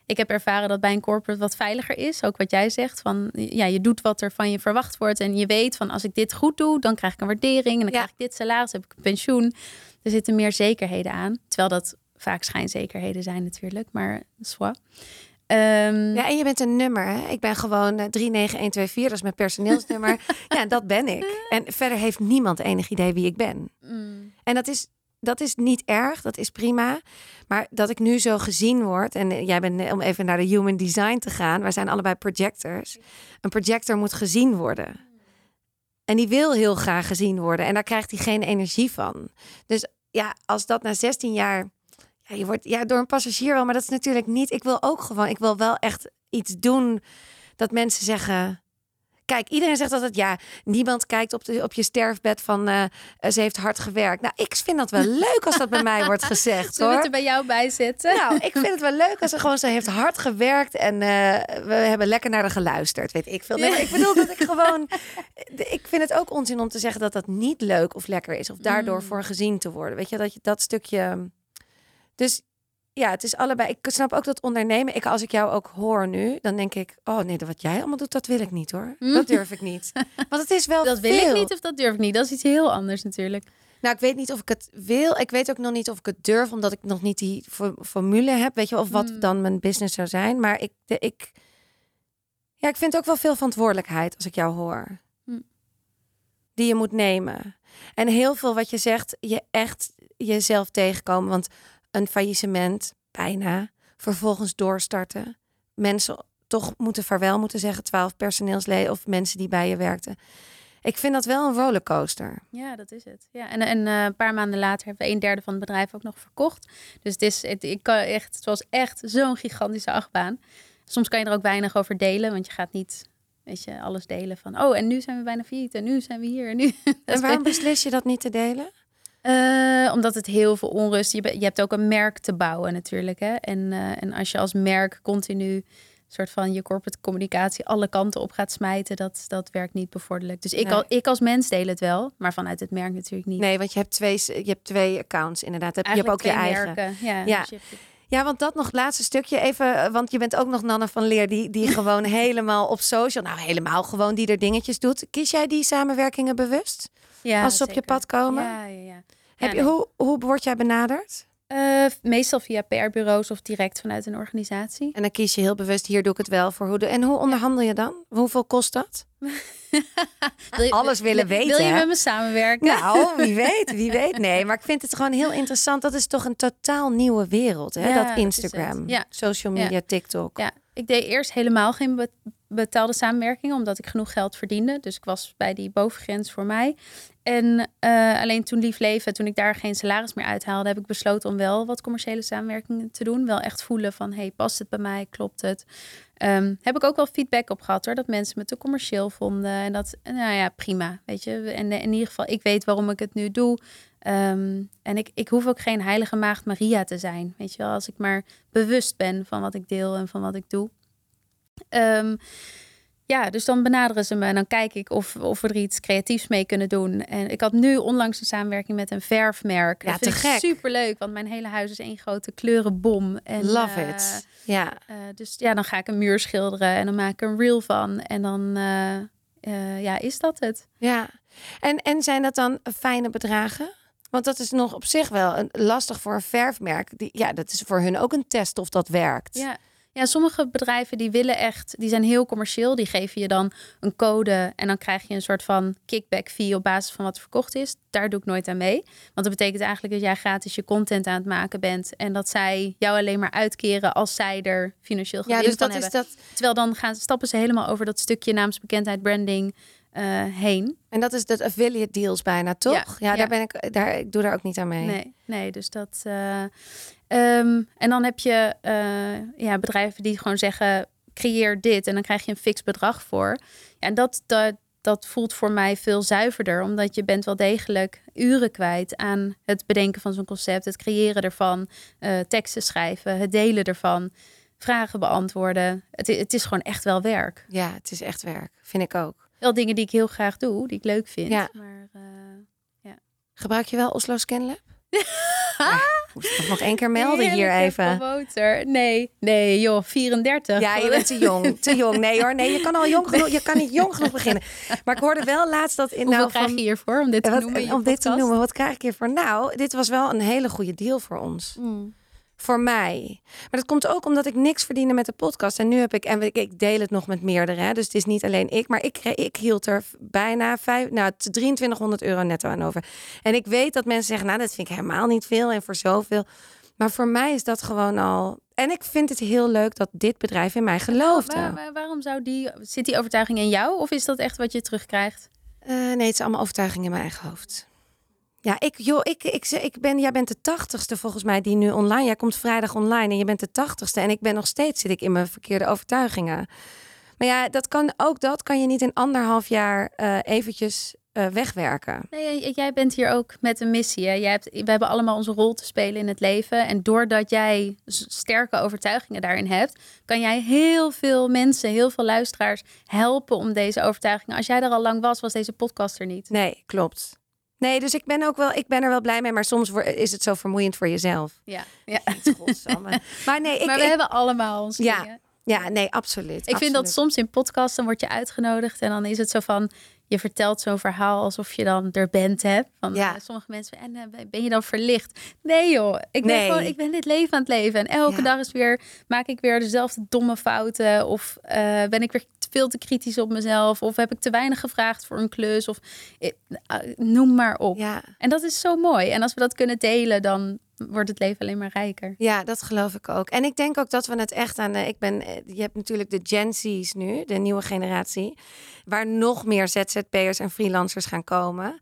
Ik heb ervaren dat bij een corporate wat veiliger is. Ook wat jij zegt. Van, ja, je doet wat er van je verwacht wordt. En je weet van als ik dit goed doe, dan krijg ik een waardering. En dan Ja. krijg ik dit salaris, heb ik een pensioen. Er zitten meer zekerheden aan. Terwijl dat vaak schijnzekerheden zijn natuurlijk. Maar soit. Ehm, Ja, en je bent een nummer. Hè? Ik ben gewoon eh, 39124, dat is mijn personeelsnummer. ja, dat ben ik. En verder heeft niemand enig idee wie ik ben. mm, En dat is, dat is niet erg, dat is prima. Maar dat ik nu zo gezien word, en eh, jij bent, eh, om even naar de human design te gaan, wij zijn allebei projectors. Een projector moet gezien worden. En die wil heel graag gezien worden. En daar krijgt hij geen energie van. Dus ja, als dat na 16 jaar. Ja, je wordt ja, door een passagier wel, maar dat is natuurlijk niet. Ik wil ook gewoon, ik wil wel echt iets doen dat mensen zeggen. Kijk, iedereen zegt altijd ja. Niemand kijkt op, de, op je sterfbed van eh, ze heeft hard gewerkt. Nou, ik vind dat wel leuk als dat bij mij wordt gezegd Zullen we het er bij jou bij zetten? Nou, ik vind het wel leuk als ze gewoon ze heeft hard gewerkt en eh, we hebben lekker naar haar geluisterd. Weet ik veel. Nee, maar ik bedoel dat ik gewoon. Ik vind het ook onzin om te zeggen dat dat niet leuk of lekker is of daardoor Mm. voor gezien te worden. Weet je dat je dat stukje. Dus ja, het is allebei. Ik snap ook dat ondernemen. Ik, als ik jou ook hoor nu, dan denk ik: oh nee, wat jij allemaal doet, dat wil ik niet hoor. Dat durf ik niet. Want het is wel Dat wil ik niet of dat durf ik niet. Dat is iets heel anders natuurlijk. Nou, ik weet niet of ik het wil. Ik weet ook nog niet of ik het durf, omdat ik nog niet die fo- formule heb. Weet je, of wat Hmm. dan mijn business zou zijn. Maar ik, de, ik, ja, ik vind ook wel veel verantwoordelijkheid als ik jou hoor. die je moet nemen. En heel veel wat je zegt, je echt jezelf tegenkomen. Want een faillissement, bijna, vervolgens doorstarten. Mensen toch moeten vaarwel moeten zeggen, twaalf personeelsleden of mensen die bij je werkten. Ik vind dat wel een rollercoaster. Ja, dat is het. Ja, en, en eh, een paar maanden later hebben we een derde van het bedrijf ook nog verkocht. Dus het, is, het, ik kan echt, het was echt zo'n gigantische achtbaan. Soms kan je er ook weinig over delen, want je gaat niet weet je, alles delen van... oh, en nu zijn we bijna failliet en nu zijn we hier en nu... en waarom beslis je dat niet te delen? Uh, omdat het heel veel onrust... Je, je, hebt ook een merk te bouwen natuurlijk. Hè? En, uh, en als je als merk continu soort van je corporate communicatie alle kanten op gaat smijten, dat, dat werkt niet bevorderlijk. Dus ik, al, ik als mens deel het wel, maar vanuit het merk natuurlijk niet. Nee, want je hebt twee, je hebt twee accounts inderdaad. je hebt ook je eigen. Merken. Ja, ja. Dus ja, want dat nog laatste stukje even, eh, want je bent ook nog Nanne van Leer die, die gewoon helemaal op social, nou helemaal gewoon die er dingetjes doet. Kies jij die samenwerkingen bewust? Ja, als ze op je pad komen? Ja, ja, ja. Heb je, hoe, hoe word jij benaderd? Uh, meestal via PR-bureaus of direct vanuit een organisatie. En dan kies je heel bewust, hier doe ik het wel voor. Hoe de... En hoe onderhandel je dan? Hoeveel kost dat? je, Alles willen weten. Wil je met me samenwerken? Nou, wie weet, wie weet. Nee, maar ik vind het gewoon heel interessant. Dat is toch een totaal nieuwe wereld, hè? dat Instagram, ja. social media, TikTok. Ja, ik deed eerst helemaal geen betaalde samenwerkingen, omdat ik genoeg geld verdiende. Dus ik was bij die bovengrens voor mij. En uh, alleen toen Lief Leven, toen ik daar geen salaris meer uithaalde, heb ik besloten om wel wat commerciële samenwerkingen te doen. Wel echt voelen van, hey, past het bij mij? Klopt het? Um, heb ik ook wel feedback op gehad hoor, dat mensen me te commercieel vonden. En dat, nou ja, prima, weet je. En in ieder geval, ik weet waarom ik het nu doe. Um, en ik, ik hoef ook geen heilige maagd Maria te zijn, weet je wel. Als ik maar bewust ben van wat ik deel en van wat ik doe. Um, ja, dus dan benaderen ze me en dan kijk ik of, of we er iets creatiefs mee kunnen doen. En ik had nu onlangs een samenwerking met een verfmerk. Ja, te gek. Superleuk, want mijn hele huis is één grote kleurenbom. En, Love uh, it. Ja. Uh, dus ja, dan ga ik een muur schilderen en dan maak ik een reel van. En dan uh, ja, is dat het. Ja, en, en zijn dat dan fijne bedragen? Want dat is nog op zich wel een, lastig voor een verfmerk. Die, ja, dat is voor hun ook een test of dat werkt. Ja. Ja, sommige bedrijven die willen echt, die zijn heel commercieel. Die geven je dan een code en dan krijg je een soort van kickback fee op basis van wat verkocht is. Daar doe ik nooit aan mee. Want dat betekent eigenlijk dat jij gratis je content aan het maken bent en dat zij jou alleen maar uitkeren als zij er financieel gewin ja, dus dat hebben. Is dat... Terwijl dan gaan, stappen ze helemaal over dat stukje naamsbekendheid, branding uh, heen. En dat is dat affiliate deals bijna, toch? Ja, daar ben ik, daar, ik doe daar ook niet aan mee. Nee, nee dus dat. Uh, um, en dan heb je uh, ja, bedrijven die gewoon zeggen: creëer dit en dan krijg je een fix bedrag voor. Ja, en dat, dat, dat voelt voor mij veel zuiverder, omdat je bent wel degelijk uren kwijt aan het bedenken van zo'n concept, het creëren ervan, uh, teksten schrijven, het delen ervan, vragen beantwoorden. Het, het is gewoon echt wel werk. Ja, het is echt werk, vind ik ook wel dingen die ik heel graag doe, die ik leuk vind. Ja. Maar, uh, ja. Gebruik je wel Oslo ScanLab? Ja, moest ik nog één keer melden hier even. Nee, nee joh, 34. Ja, je bent te jong. Te jong. Nee hoor, nee, je kan al jong genoeg, je kan niet jong genoeg beginnen. Maar ik hoorde wel laatst dat in Hoeveel nou krijg je hiervoor om dit te noemen? Om dit te noemen, wat krijg ik hiervoor? Nou, dit was wel een hele goede deal voor ons. Mm voor mij. Maar dat komt ook omdat ik niks verdiende met de podcast. En nu heb ik, en ik, deel het nog met meerdere. Hè, dus het is niet alleen ik, maar ik, ik hield er bijna vijf, nou, 2300 euro netto aan over. En ik weet dat mensen zeggen, nou, dat vind ik helemaal niet veel en voor zoveel. Maar voor mij is dat gewoon al. En ik vind het heel leuk dat dit bedrijf in mij geloofde. waarom zou die. Zit die overtuiging in jou? Of is dat echt wat je terugkrijgt? Uh, nee, het is allemaal overtuiging in mijn eigen hoofd. Ja, ik, joh, ik, ik, ik ben, jij bent de tachtigste volgens mij die nu online. Jij komt vrijdag online en je bent de tachtigste. En ik ben nog steeds, zit ik in mijn verkeerde overtuigingen. Maar ja, dat kan, ook dat kan je niet in anderhalf jaar uh, eventjes uh, wegwerken. Nee, jij bent hier ook met een missie. Hè? Jij hebt, we hebben allemaal onze rol te spelen in het leven. En doordat jij sterke overtuigingen daarin hebt, kan jij heel veel mensen, heel veel luisteraars helpen om deze overtuigingen. Als jij er al lang was, was deze podcast er niet. Nee, klopt. Nee, dus ik ben ook wel, ik ben er wel blij mee, maar soms is het zo vermoeiend voor jezelf. Ja, ja. maar nee, ik, maar we hebben allemaal ons ja, dingen. Ja, nee, absoluut. Ik vind dat soms in podcasts dan word je uitgenodigd en dan is het zo van je vertelt zo'n verhaal alsof je dan er bent hebt. Van ja. Eh, sommige mensen en uh, ben je dan verlicht? Nee joh, ik ben gewoon ik ben dit leven aan het leven en elke dag is weer maak ik weer dezelfde domme fouten of uh, ben ik weer veel te kritisch op mezelf? Of heb ik te weinig gevraagd voor een klus? Of eh, noem maar op. Ja. En dat is zo mooi. En als we dat kunnen delen, dan wordt het leven alleen maar rijker. Ja, dat geloof ik ook. En ik denk ook dat we het echt aan. Ik ben, je hebt natuurlijk de Gen Z's nu, de nieuwe generatie, waar nog meer ZZP'ers en freelancers gaan komen.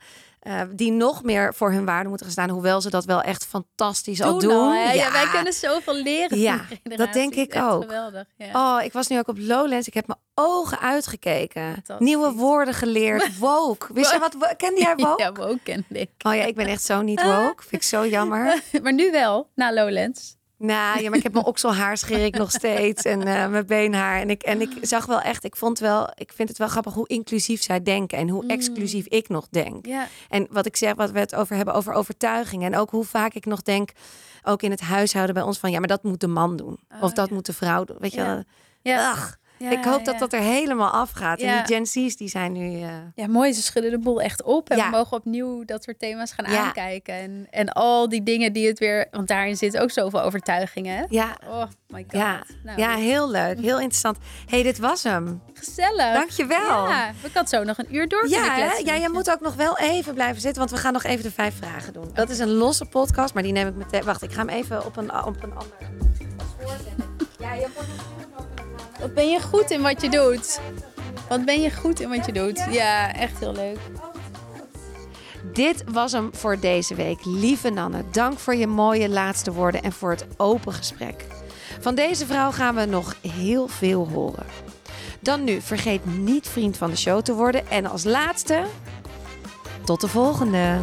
Uh, die nog meer voor hun waarde moeten gaan staan. Hoewel ze dat wel echt fantastisch al doen. Ja. ja. wij kunnen zoveel leren. Ja, dat denk ik ook. Geweldig. Ja. Oh, ik was nu ook op Lowlands. Ik heb mijn ogen uitgekeken. Nieuwe woorden geleerd. Woke. Wist je wat? Kende jij woke? Ja, woke kende ik. Oh ja, ik ben echt zo niet woke. Vind ik zo jammer. maar nu wel, na Lowlands. Nou ja, maar ik heb mijn okselhaar scheer ik nog steeds en uh, mijn beenhaar. En ik, en ik zag wel echt, ik vond wel, ik vind het wel grappig hoe inclusief zij denken en hoe mm. exclusief ik nog denk. En wat ik zeg, wat we het over hebben, over overtuigingen. En ook hoe vaak ik nog denk, ook in het huishouden bij ons, van ja, maar dat moet de man doen. Oh, of dat ja. moet de vrouw doen. Weet je wel? Ja. Ach, Ja, ik hoop dat ja. dat er helemaal afgaat. En Ja. die Gen Z's, die zijn nu... eh, Ja, mooi. Ze schudden de boel echt op. En Ja. we mogen opnieuw dat soort thema's gaan Ja. aankijken. En, en al die dingen die het weer... Want daarin zitten ook zoveel overtuigingen. Hè? ja, Oh my god. ja, Nou, ja, heel leuk. Heel interessant. hey, dit was hem. Gezellig. Dankjewel. Ja, we kan zo nog een uur door Ja, kletsen ja, jij moet ook nog wel even blijven zitten, want we gaan nog even de vijf vragen doen. Dat is een losse podcast, maar die neem ik meteen. Wacht, ik ga hem even op een, op een ander. Ja, je moet Wat ben je goed in wat je doet? Wat ben je goed in wat je doet? Ja, echt heel leuk. Dit was hem voor deze week. Lieve Nanne, dank voor je mooie laatste woorden en voor het open gesprek. Van deze vrouw gaan we nog heel veel horen. Dan nu, vergeet niet vriend van de show te worden. En als laatste, tot de volgende.